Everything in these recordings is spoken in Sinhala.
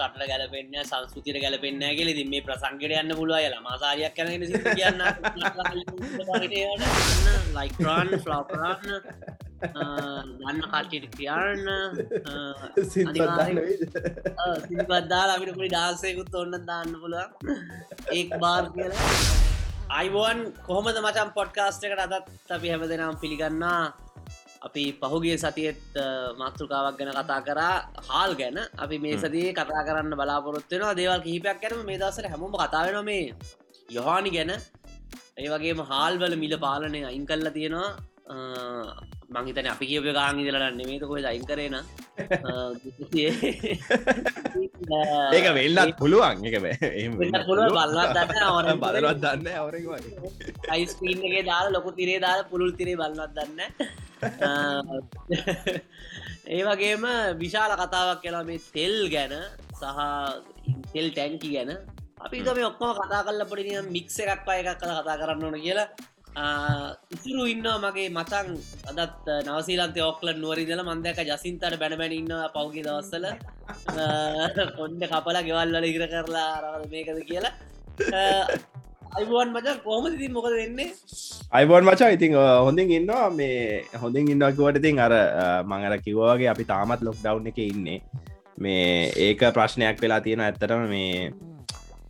රට ගැලපෙන්න්න සංස්කෘතිර ගැලපෙන්න්න කියල. ති මේ ප්‍රසංගට යන්න පුළුව ල මාසාරයක් සි කියන්න. ලයිකරන් ෆ්ලෝපරන්න ගන්න කට්ටිට කියන්න. සිල්පත්දාලා අපිට පොඩි ඩාන්සයකුත් ඔන්න දාන්න පුළ ඒක් බාර් කියලා. අයිබෝන් කොහොමද මචම් පොඩ්කාස්ට එකට අදත් අපි හැම දෙනම් පිළිගන්නා? අපි පහුගේ සතියත් මාතෘකාවක් ගැන කතා කරා. හාල් ගැන. අපි මේ සතියේ කතා කරන්න බලාපොරොත්වෙනවා දේවල් කිහිපයක් ගැන මේ දසර හැමෝම කතාවෙන මේ. යොහානි ගැන. ඒ වගේම හාල්වල මිල පාලනය අයින් කල්ලා තියෙනවා මංහිතන අපි කියප ගාංගිදලන්න මේත කොයි අයින් කරන ඒක වෙල්ලත් පුළුවන්. එක බලවත් දන්න අයිස්පීන්ගේ දාලා ලොකු තිරේ දාලා පුළුල් තිරේ බලවත් දන්න ඒ වගේම විශාල කතාවක් කියලා මේ තෙල් ගැන සහ තෙල් ටැන්කි ගැන. අපි තම ඔක්කම කතා කල්ල පොඩි මික්ස එකක් පය එකක් කළ කතා කරන්න ඕන කියලා ඉතුරු ඉන්න මගේ මචන් අදත් නවසීලන්ත ඔක්ල නුවරිදල මන්දක ජසින්තට බැනබැන ඉන්න පෞගි දවස්සල කොන්ඩ කපලා ගෙවල්වල ඉගර කරලා අරවද මේකද කියලා. අයිබුවන් මචන් කොහම ති මොකද වෙන්නේ? අයිබෝන් මචා ඉතින් හොඳින් ඉන්නවා. මේ හොඳින් ඉන්නකිවට ඉතින් අර මඟර කිවවාගේ අපි තාමත් ලොක් ඩව් එක ඉන්නේ. මේ ඒක ප්‍රශ්නයක් වෙලා තියෙන ඇත්තටම මේ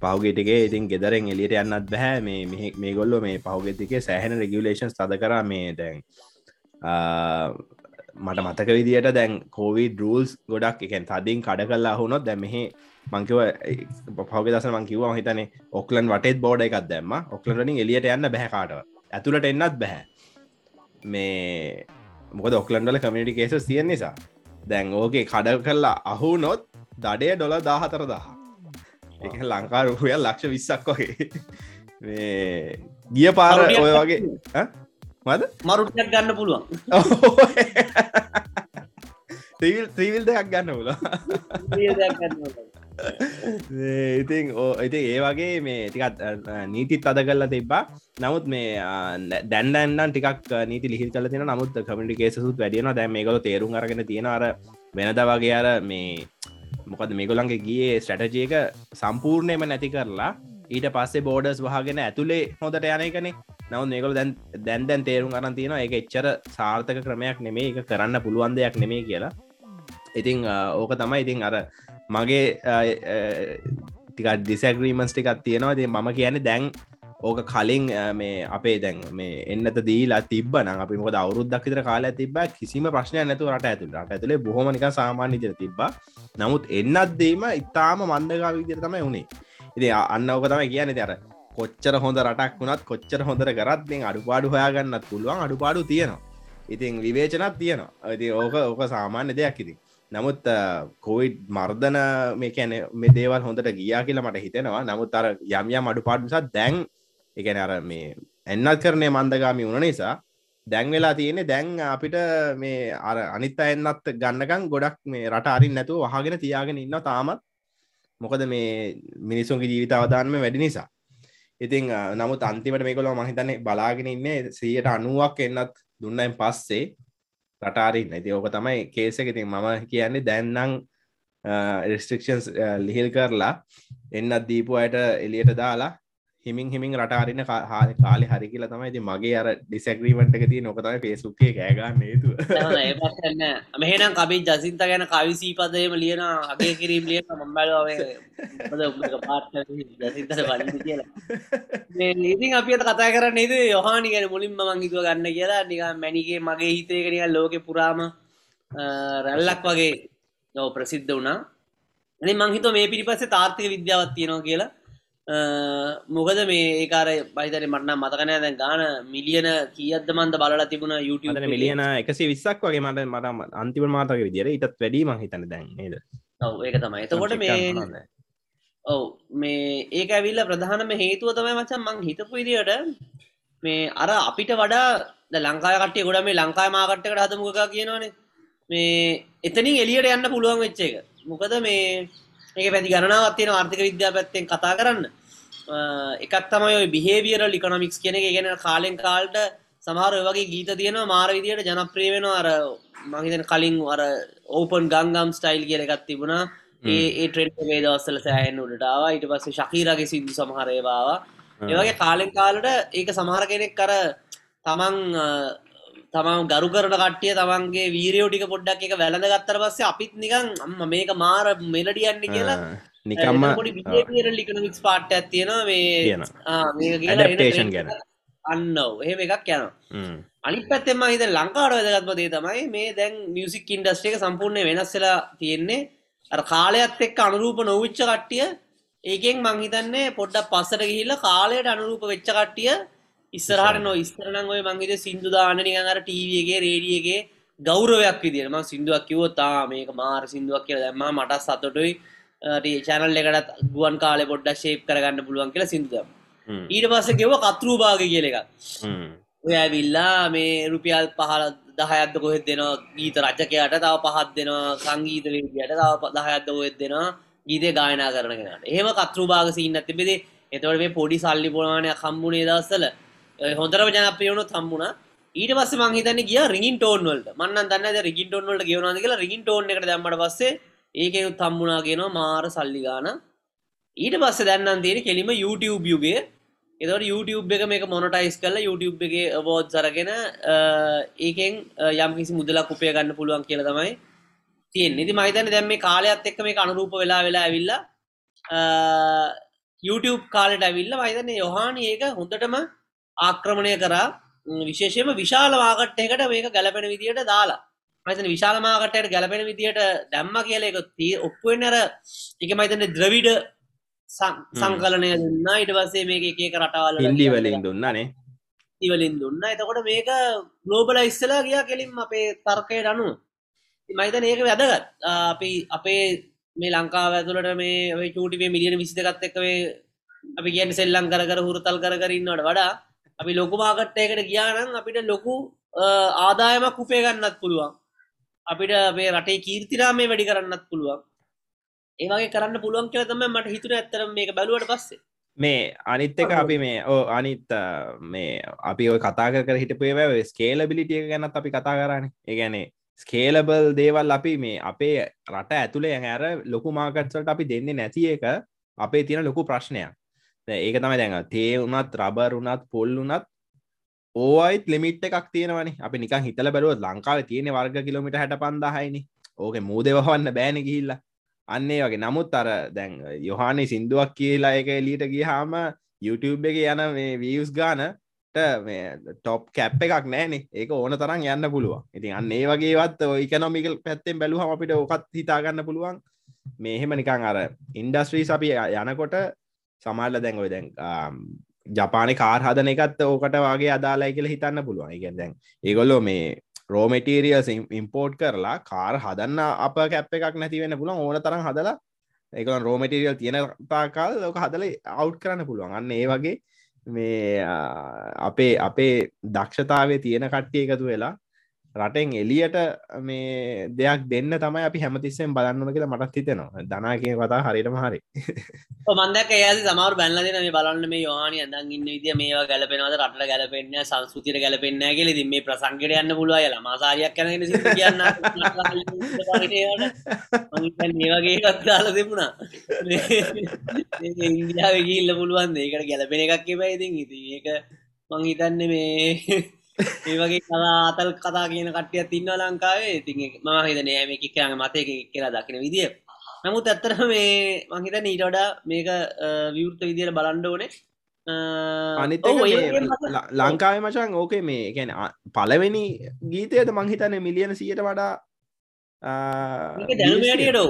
පහුගෙටිගේ ඉතින් ගෙදරෙන් එලියට යන්නත් බැහැ මේ මේ ගොල්ල මේ පහුගෙතිකේ සෑහෙන රෙගුලේෂන් සද කර මේ දැන් මට මතක විදියට දැන් කෝවී ඩරල්ස් ගොඩක් එකෙන් තදින් කඩ කල්ලා හුනොත් දැමෙහි මංකිව පහග දස මංකිව හිතනේ ඔක්ලන් වටේ බෝඩ එකක් දැම්ම. ඔක්ලනින් එලියට යන්න බැහකාටව ඇතුළට එන්නත් බැහැ මේ මොකද ඔක්ලන්ඩල කමිටි කේස තියෙන් නිසා. දැන් ඕකේ කඩ කරලා අහු නොත් දඩේ ඩොල දාහතර දහ එක ලංකා රුපියල් ලක්ෂ විස්සක් වගේ. ගිය පාර ඔය වගේ මද? මරුටයක් ගන්න පුළුවන්. ත්‍රීවිල් දෙයක් ගන්න පුල ඉතින් ඕ ඉති ඒ වගේ මේ ටිකත් නීතිත් අද කල්ලා තිබා නමුත් මේ දැන්ඩන්නන් ටිකක් නීති ලිහි කල තින නමුත් කමිටි කේසුත් වැඩියන දැම මේකල තේරුම් අරගෙන තියෙන අර වෙනද වගේ අර මේ මොකද මේගොලන්ගේ ගියේ ස්ටටජයක සම්පූර්ණයම නැති කරලා ඊට පස්සේ බෝඩස් වහගෙන ඇතුළේ හොඳට යනකනේ නව මේකල දැන් දැන් දැන් තේරුම් අරන් තියෙන එක එච්චර සාර්ථක ක්‍රමයක් නෙමේ එක කරන්න පුළුවන් දෙයක් නෙමේ කියලා. ඉතිං ඕක තමයි ඉතින් අර මගේ ටික ඩිසග්‍රීමන්ස් ටිකත් තියෙනවා. ති මම කියන්නේ දැන් ඕක කලින් මේ අපේ දැන් මේ එන්නත දීලා තිබ න අපි මොක අවුරුද්දක් විතර කාලා තිබ කිසිම ප්‍රශ්නය නැතු රට ඇතුළ රට ඇතුළේ බොහොමනික සාමාන්‍ය දිර තිබ්බා. නමුත් එන්නත් දේම ඉතාම මන්දගා විදිර තමයි වුණේ ඉති අන්න ඕක තමයි කියන තර කොච්චර හොඳ රටක් වුණත් කොච්චර හොඳර කරත්ෙන් අඩුපාඩු හොයාගන්නත් පුළුවන් අඩුපාඩු තියෙනවා. ඉතින් විවේචනත් තියෙනවා. ඇති ඕක ඕක සාමාන්‍ය දෙයක් ඉතින්. නමුත් කොවිඩ් මර්ධන මේ කැන මේ දේවල් හොඳට ගියා කියලා මට හිතෙනවා. නමුත් අර යම්යම් අඩු පාඩුසා දැන් එකන අර මේ එන්නත් කරනය මන්දගාමි වුණ නිසා දැන් වෙලා තියෙන්නේ දැන් අපිට මේ අර අනිත් අයන්නත් ගන්නකම් ගොඩක් මේ රට අරින් නැතුව වහගෙන තියාගෙන ඉන්න තාමත්. මොකද මේ මිනිසුන්ගේ ජීවිත අවධානම වැඩි නිසා. ඉතින් නමුත් අන්තිමට මේකොල මහිතන්නේ බලාගෙන ඉන්නේ සීයට අනුවක් එන්නත් දුන්නයින් පස්සේ රටාරින් ඇති ඕක තමයි කේසක ඉතින් මම කියන්නේ දැන්නම් රෙස්ට්‍රික්ෂන්ස් ලිහිල් කරලා එන්නත් දීපු අයට එලියට දාලා හිමින් හිමින් රටාරන්න කාලෙ හරි කියලා තමයි මගේ අර ඩිසැක්‍රීමට එක තිය නොකතම පේසුක්කේ කෑගන්න නේතු මෙහනම් කබි ජසින්ත ගැන කවි සීපදයම ලියන අගේ කිරීම් ලිය මම්බලුව පාට ජසිතට බල කියලා. ඉතින් අපිට කතා කර නේද යොහානි ගැන මුලින්ම මංගිතුව ගන්න කියලා. නික මැනිගේ මගේ හිතේකනික ලෝක පුරාම රැල්ලක් වගේ නෝ ප්‍රසිද්ධ වුණා. ඇනි මංහිත මේ පිරිපස්සේ තාර්ථක විද්‍යාවත් තියෙනවා කියලා. මොකද මේ ඒකාර බයිතර මටන මතකනය දැන් ගාන මිලියන කියද්ද මන්ද බලලා තිබුණ YouTube මිලියන එකසි විස්සක් වගේ මට මට අන්තිම මාතක විදිර ඉටත් වැඩීම හිතන දැන් නේද? ඔව ඒක තමයි. එතකොට මේ ඔව මේ ඒක ඇවිල්ල ප්‍රධානම හේතුව තමයි මචන් මං හිතපු ඉදිට මේ අර අපිට වඩා ලංකාය කටේ ගොඩ මේ ලංකායි මාකට්ටකට හදමුක කියනවානේ. මේ එතනින් එලියට යන්න පුළුවන් වෙච්ච එක. මොකද මේ ඒක පැති ගණනාවත් තියෙන ආර්ථික විද්‍යා පැත්තෙන් කතා කරන්න. එකක් තමයි ඔය බිහේවියර ලිකොනොමික්ස් කියන එක. ගැන කාලෙන් කාල්ට සමහර ඔය වගේ ගීත තියෙනවා මාර විදියට ජනප්‍රිය වෙනවා. අර මං හිතන්නේ කලින් අර ඕපන් ගංගම් ස්ටයිල් කියලා එකක් තිබුණා. ඒ ඒ ට්‍රෙන්ඩ් එකේ දවස්වල සෑහෙන උඩට ආවා. ඊට පස්සේ ශකීරාගේ සින්දු සමහර ඒවා ආවා. ඒ වගේ කාලෙන් කාලට ඒක සමහර කෙනෙක් අර තමන් තමන් ගරු කරන කට්ටිය තමන්ගේ වීරයෝ ටික පොඩ්ඩක් එක වැළඳ ගත්තට පස්සේ අපිත් නිකන් අම්ම මේක මාර මෙලඩි යන්නේ කියලා. නිකම්ම පාර්ට් එකක් තියෙනවා මේ ගැන. අන්න එහෙම එකක් හ්ම්. අනිත් පැත්තෙන් මම හිතන්නේ ලංකාවට වැදගත්ම දේ තමයි මේ දැන් මියුසික් ඉන්ඩස්ට්‍රි එක සම්පූර්ණයෙන් වෙනස් වෙලා තියෙන්නේ. අර කාලයත් එක්ක අනුරූප නොවිච්ච කට්ටිය. ඒකෙන් මං හිතන්නේ පොඩ්ඩක් පස්සට ගිහිල්ලා කාලයට අනුරූප වෙච්ච කට්ටිය ඉස්සරහට නො ඉස්සර නම් ඔය මං හිතේ සින්දු දාන්න නිකන් අර ටීවී එකේ රේඩියෝ එකේ ගෞරවයක් විදියට. මං සින්දුවක් කිව්වොත් ආ මේක මාර සින්දුවක් කියලා. දැම්මා මට සතුටුයි. චැනල් එකටත් ගුවන් කාලේ පොඩ්ඩක් ෂේප් කරගන්න පුළුවන් කියලා සින්දු දැම්මා හ්ම්. ඊට පස්සේ ගෙව කතරු භාග කියල හ්ම්. ඔය ඇවිල්ලා මේ රුපියල් පහල දහයක්ද කොහෙත් දෙනවා? ගීත රචකයට තව පහත් දෙනවා. සංගීත විදියට තව දහයක්ද කොහෙත් දෙනවා? ගීතය ගායනා කරන කෙනට. එහෙම කතරු භාග සින්න තිබෙදේ එතවට මේ පොඩි සල්ලි පොලවානය කම්බුණේ දස්සල හොඳරම ජනප්‍රියවුණු තම්බුණ ඊට පස්ස මංහිතන්න කිය රිගින් ටෝන් වලට. මන්න දන්න රිගින් ටෝන් වලට ගෙවනද කියලා. රිගින් ටෝන් එකට දැම්මට පස්සේ ඒකෙනුත් තම්බුණා කියෙනවා මාර සල්ලි ගාන. ඊට පස්ස දැන්නම් තියෙන කෙලිම YouTube යුගේ එතවට YouTube එක මේක මොනටයිස් කරලා YouTube එක අවෝද් සරගෙන ඒකෙන් යම් කිසි මුදලක් උපය ගන්න පුළුවන් කියල තමයි තියෙන් නිති මහිතන දැම් මේ කාලයක්ත් එක්ක මේ අනුරූප වෙලා වෙලා ඇවිල්ලා YouTube කාලට ඇවිල්ල මහිතන යොහාන ඒක හොඳටම ආක්‍රමණය කරා. විශේෂයම විශාල වාකට්ටයකට මේක ගැලපෙන විදියට දාලා. මතන විශාලමාකටයට ගැලපෙන විදියට දැම්ම කියල එක තිය ඔක්කුවෙන්නර එක මහිතන ද්‍රවිඩ සංකලනය දුන්න. ඉට පස්සේ මේක එක රටවල හින්දි වලින් දුන්නනේ ඉවලින් දුන්න. එතකොට මේක ගලෝබල ඉස්සලා ගියා කෙලින් අපේ තර්කයට අනු මයිතන ඒක වැදගත්. අපි අපේ මේ ලංකාව ඇතුළට මේ චූටිේ මිලියන විසිතකත් එක්වේ අපි කියන්න සෙල්ලං කර කර හුරතල් කර කරන්නට වඩා අපි ලොකු මාකට්ටයකට ගියානම් අපිට ලොකු ආදායමක් උපේ ගන්නත් පුළුවන්. අපිට අපේ රටේ කීර්තිරාමේ වැඩි කරන්නත් පුළුවන්. ඒවගේ කරන්න පුළුවන් කියල තම මට හිතුර ඇත්තර මේක බැලුවට පස්සේ. මේ අනිත් එක අපි මේ ඕ අනිත් අ, මේ අපි ඔය කතා කර කර හිටපේ ස්කේල බිලිටිය ගැනත් අපි කතා කරන්න ඒගැනේ ස්කේලබල් දේවල් අපි මේ අපේ රට ඇතුළේ ඇර ලොකු මාකට්සට අපි දෙන්නේ නැති එක අපේ තියෙන ලොකු ප්‍රශ්නයක්. දැන් ඒක තමයි දැන් තේ වුණත් රබර් වුණත් පොල් වුණත් ඕයිත් ලිමිට් එකක් තියෙනවනි. අපි නිකන් හිතල බැලුවත් ලංකාව තියෙන වර්ග කිලමිට හැට පන්දාහයිනි ඕක මූදවහන්න බෑන ගිහිල්ලා. අන්නේ වගේ. නමුත් අර දැන් යොහානි සිින්දුවක් කියලා එක එලීට ගිහාම YouTube එක යන මේ වියස් ගානට මේ ටොප් කැප් එකක් නෑනේ. ඒක ඕන තරම් යන්න පුළුවන්. ඉතින් අන්න ඒ වගේවත් ඉකනොමිකල් පැත්තෙන් බැලුහම අපිට ඕකත් හිතාගන්න පුළුවන්. මේහෙම නිකං අර ඉන්ඩස්ට්‍රීස් අපි යනකොට සමල්ල දැන් ඔය දැන් ජපාන කාර් හදන එකත් ඕකට වගේ අදාලායි කියලා හිතන්න පුළුවන්. ඉගෙන් දැන් ඒගොල්ලෝ මේ රෝමටිරියස් ඉම්පෝර්ට් කරලා කාර් හදන්න අප කැප් එකක් නැති වෙන පුළන් ඕන තරම් හදලා එක රෝමටිරියල් තියෙන තාකාල් ලෝක හදල අවු් කරන්න පුළුවන්. අන්න ඒ වගේ මේ අපේ අපේ දක්ෂතාවේ තියෙන කට්ටිය එකතු වෙලා රටෙන් එලියට මේ දෙයක් දෙන්න තමයි අපි හැමතිස්සෙන් බලන්නන කියලා මටත් හිතෙනවා. දනා කිය කතා හරිටම හරි. මන්දක ඒ සමර බැල්ලද මේ බලන්න මේ යවානි අදන් ඉන්න විදිිය මේවා ගැලපෙනවද? රට ගැලපෙන්න්න සංස්කෘතිර ගැලපෙන්න්න කියල. ති මේ ප්‍රසංගට යන්න පුළුව ල මාසාරයක් කැන කියන්න. ඒවගේ කත්දාල තිබුණා. ඉන්දියාවගේ ඉල්ල පුළුවන් ඒකට ගැලපෙන එකක් එපයිඉතින් ඉති ඒක මං හිතන්න මේ ඒ වගේ කලා අතල් කතා කියන කටිය තින්න ලංකාවේ. ඉතින් මම හිත නෑම කික්කරන මතය කියලා දකින විදිිය. නමුත් ඇත්තරම මේ මහිත නීටඩා මේක විවෘත විදියට බලන්ඩ ඕනේ. අනිත් ලංකාවේ මචන් ඕකේ මේ ගැන පලවෙනි ගීතයද මංහිතන මිලියන සියට වඩා දැනුමටියටෝ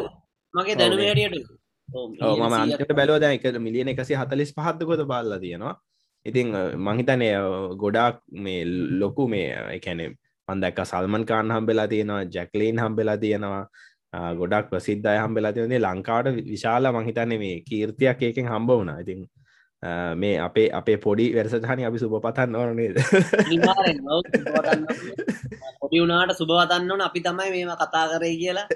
මගේ දැනුමටියට මම අන්ට බැලෝ දැ එක මිලියන එකසි හතලිස් පහත්කොත බල්ල තියෙනවා ඉතිං මහිතනය ගොඩාක් මේ ලොකු මේ එකැනෙ පන්දැක්ක සල්මන් කාන් හම්බෙලා තියෙනවා ජැක්ලීන් හම්බෙලා තියෙනවා ගොඩක් ප්‍රසිද්ධය හම්බෙලා තියනේ ලංකාවට විශාල මහිතන්නේ මේ කීර්තියක් ඒකෙන් හම්බ වුණා. ඉතින් මේ අපේ අපේ පොඩි වැරසටහනි අපි සුප පතන්න ඕන නේද? පොඩි වුණාට සුභවතන්න ඕන. අපි තමයි මේම කතා කරේ කියලා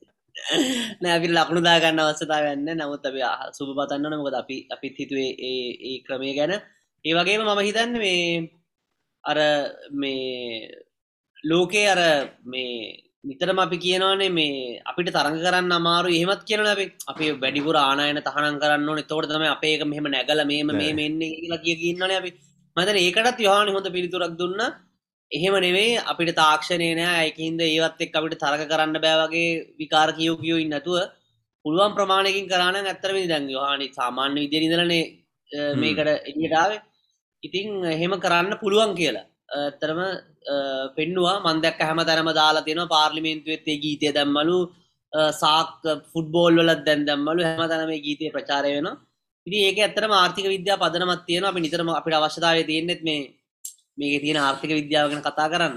නෑපි ලකුණු දාගන්න අවස්සතා වෙන්න නමුත් අපි සුභ පතන්න මොකද අපි අපිත් හිතුවේ ඒ ක්‍රමය ගැන. ඒ වගේම මම හිතන්න මේ අර මේ ලෝකේ අර මේ නිතරම අපි කියනවානේ මේ අපිට තරඟ කරන්න අමාරු එහෙමත් කියන අපි. අපි වැඩිපුර ආනායන තහනම් කරන්න ඕනේ. එතකොට තමයි අපේ එක මෙහෙම නැගලා මේම මේ මෙන්නේ කියලා කිය කියනවනේ අපි. මම හිතන්නේ ඒකටත් යෝහානි හොඳ පිළිතුරක් දුන්නා එහෙම නෙවෙයි අපිට තාක්ෂණය නෑ ඒකින්ද ඒවත් එක්ක අපිට තරඟ කරන්න බෑ වගේ විකාර කියෝ කියෝ ඉන්නේ නැතුව පුළුවන් ප්‍රමාණයකින් කරා නම් ඇත්තටම දැන් යෝහානි සාමාන්‍ය විදියට ඉඳලානේ මේකට එළියට ආවේ. ඉතින් එහෙම කරන්න පුළුවන් කියලා. ඇත්තරම පෙන්නවා. මන්දැක් හැම තැනම දාලා තියෙනවා පාර්ලිමේන්තුවත්තේ ගීතය දැම්මලු. සාක් ෆුඩ්බෝල් වලත් දැන් දැම්මලු. හැම තැනම ගීතය ප්‍රචාරය වෙන ඉති ඒක ඇත්තරම ආර්ථික විද්‍යා පදනමත් තියෙන අපි නිතරම අපිට අවශ්‍යතාවය තියෙන්නෙත් මේ මේක තියෙන ආර්ථික විද්‍යාවගෙන කතා කරන්න.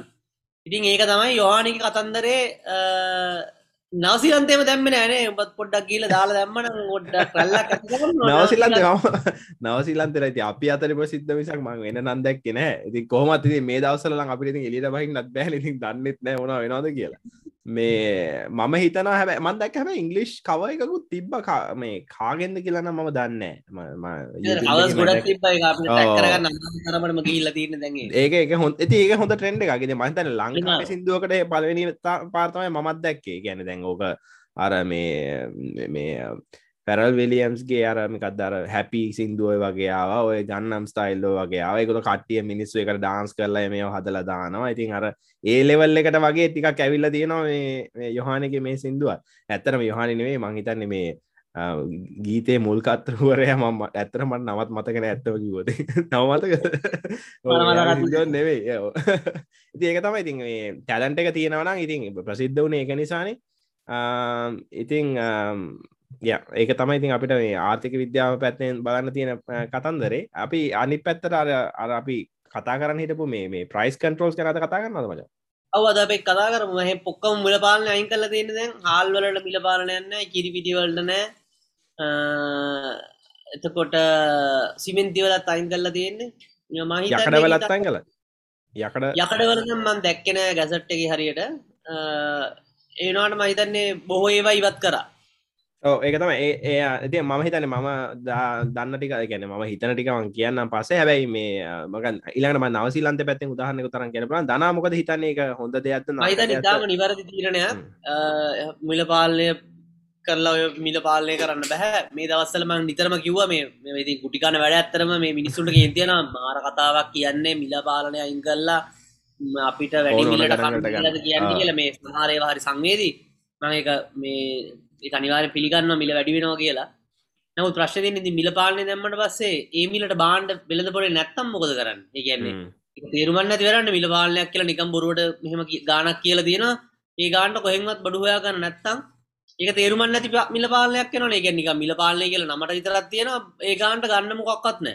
ඉතින් ඒක තමයි යෝහානික කතන්දරේ නවසිලන්තේම දැම්ම නෑනේ උබත් පොඩ්ඩක් කියල දාලා දැම්මන ොඩ්ඩක් කල්ල නවසිලන්ත නවසිලන්තර ඇති අපි අතර ප්‍රසිද්ධ මිසක් මං වෙන නන්දැක් නෑ. ඉති කොහමත් මේ දවසල අපිට එලිට බහින් නත් බැල ඉතින් දන්නෙත් නෑ ඕන වෙනවාද කියලා මේ මම හිතන හැබ මන්දක් හැම ඉංගලිෂ් කව එකකුත් තිබ්බ මේ කාගෙන්ද කියලන මම දන්න ඒක එක හො ඇති ඒක. හොඳ ට්‍රෙන්ඩ් එකගේ මතන ලංකා සිින්දුවකට පලවෙනි පාර්තමය මත් දැක්කේ. ගැන දැන් ඕක අර මේ මේ පැරල් වෙලියම්ස්ගේ අරමිකත් දර හැපි සිින්දුව වගේ ආව. ඔය ගන්නම් ස්ටයිල්ලෝ වගේ ආවයකුට කට්ටිය මිනිස්සු එකට ඩාන්ස් කරලා මේ හදල දානවා. ඉතින් අර ඒ ලෙවල් එකට වගේ ටික කැවිල්ල තියෙනවා මේ යොහනක මේ සිින්දුව ඇත්තරම යොහනිනේ මංහිතන්නේ මේ ගීතේ මුල්කත්රුවරය මම ඇත්තර මට නවත් මතකෙන ඇත්තව කිවෝද නවමතක නෙවෙයි ඉති ඒක තමයි ඉතින් ටැලන්ට එක තියෙනවනම් ඉතින් ප්‍රසිද්ධ වුණ එක නිසානේ. ඉතිං ය ඒක තමයි ඉතින් අපිට මේ ආර්ථික විද්‍යාව පැත්තෙන් බලන්න තියෙන කතන්දරේ. අපි අනි පැත්තට අර අර අපි කතා කරන්න හිටපු මේ මේ ප්‍රයිස් කන්ට්‍රෝල්ස් කරත කතා කරන්නද මච? ඔව අද අපේ කතා කරම. හ පොක්කම මුල පාලන අයින් කල තියෙන දැන් හාල්වලට මිල පාලනයන්න කිරි පිටිවලට නෑ එතකොට සිමෙන්තිවලත් අයින් කල්ල තියෙන්නේ. යකඩ වෙලත් අයින් කල යකඩ යකඩවලනම් මන් දැක්කෙන ගැසට්ටක හරියට. ඒනවාට මහිතන්නේ බොහෝ ඒවා ඉවත් කරා ඒක තම ඒ ඇති මම හිතන මම දන්න ටික ගැන ම හිතන ටිකවන් කියන්න පසේ හැබැයි මේ මගන් ඉලට නවසිලන්ත පැත්තෙන් උදාහන්නක තරන් බල දනාමොකද හිතන්නේ? එක හොඳ දෙයක්ද ම නිවැරදි තීරණය මිල පාලනය කරලා මිල පාලනය කරන්න බැහැ මේ දවස්සලම නිතරම කිව්ව මේ ඉති ගුටිකාන වැඩ ඇත්තරම මේ මිනිස්සුන්ට කියතියන මාර කතාවක් කියන්නේ මිල පාලනය කල්ලා අපිට වැඩි කියන්න කියල මේ සහරේවා හරි සංවේදී. මක මේ අනිවාර පිළිගන්න මිල වැඩි වෙනවා කියලා. නමු ප්‍රශ්තින මිල පාලනය දැම්මට පස්සේ ඒ මිලට බාන්ඩ වෙලද පොඩ නැත්තම් මොකද කරන්න? ඒගන්නේ තේරුමන්න තිවරන්න මිල පාලනයක් කියලා නිකම් බොරුවට මෙහම ගානක් කියලා තියෙන ඒ ගාන්ට කොහෙන්වත් බඩුහයා කරන්න නැත්තම් ඒක තේරුමන්න ඇති මිල පාලනයක් කියන ඒක නික මිල පාලනය කියල නමට විතරත් තියෙන ඒ ගාන්ට ගන්න මොකක්වත්න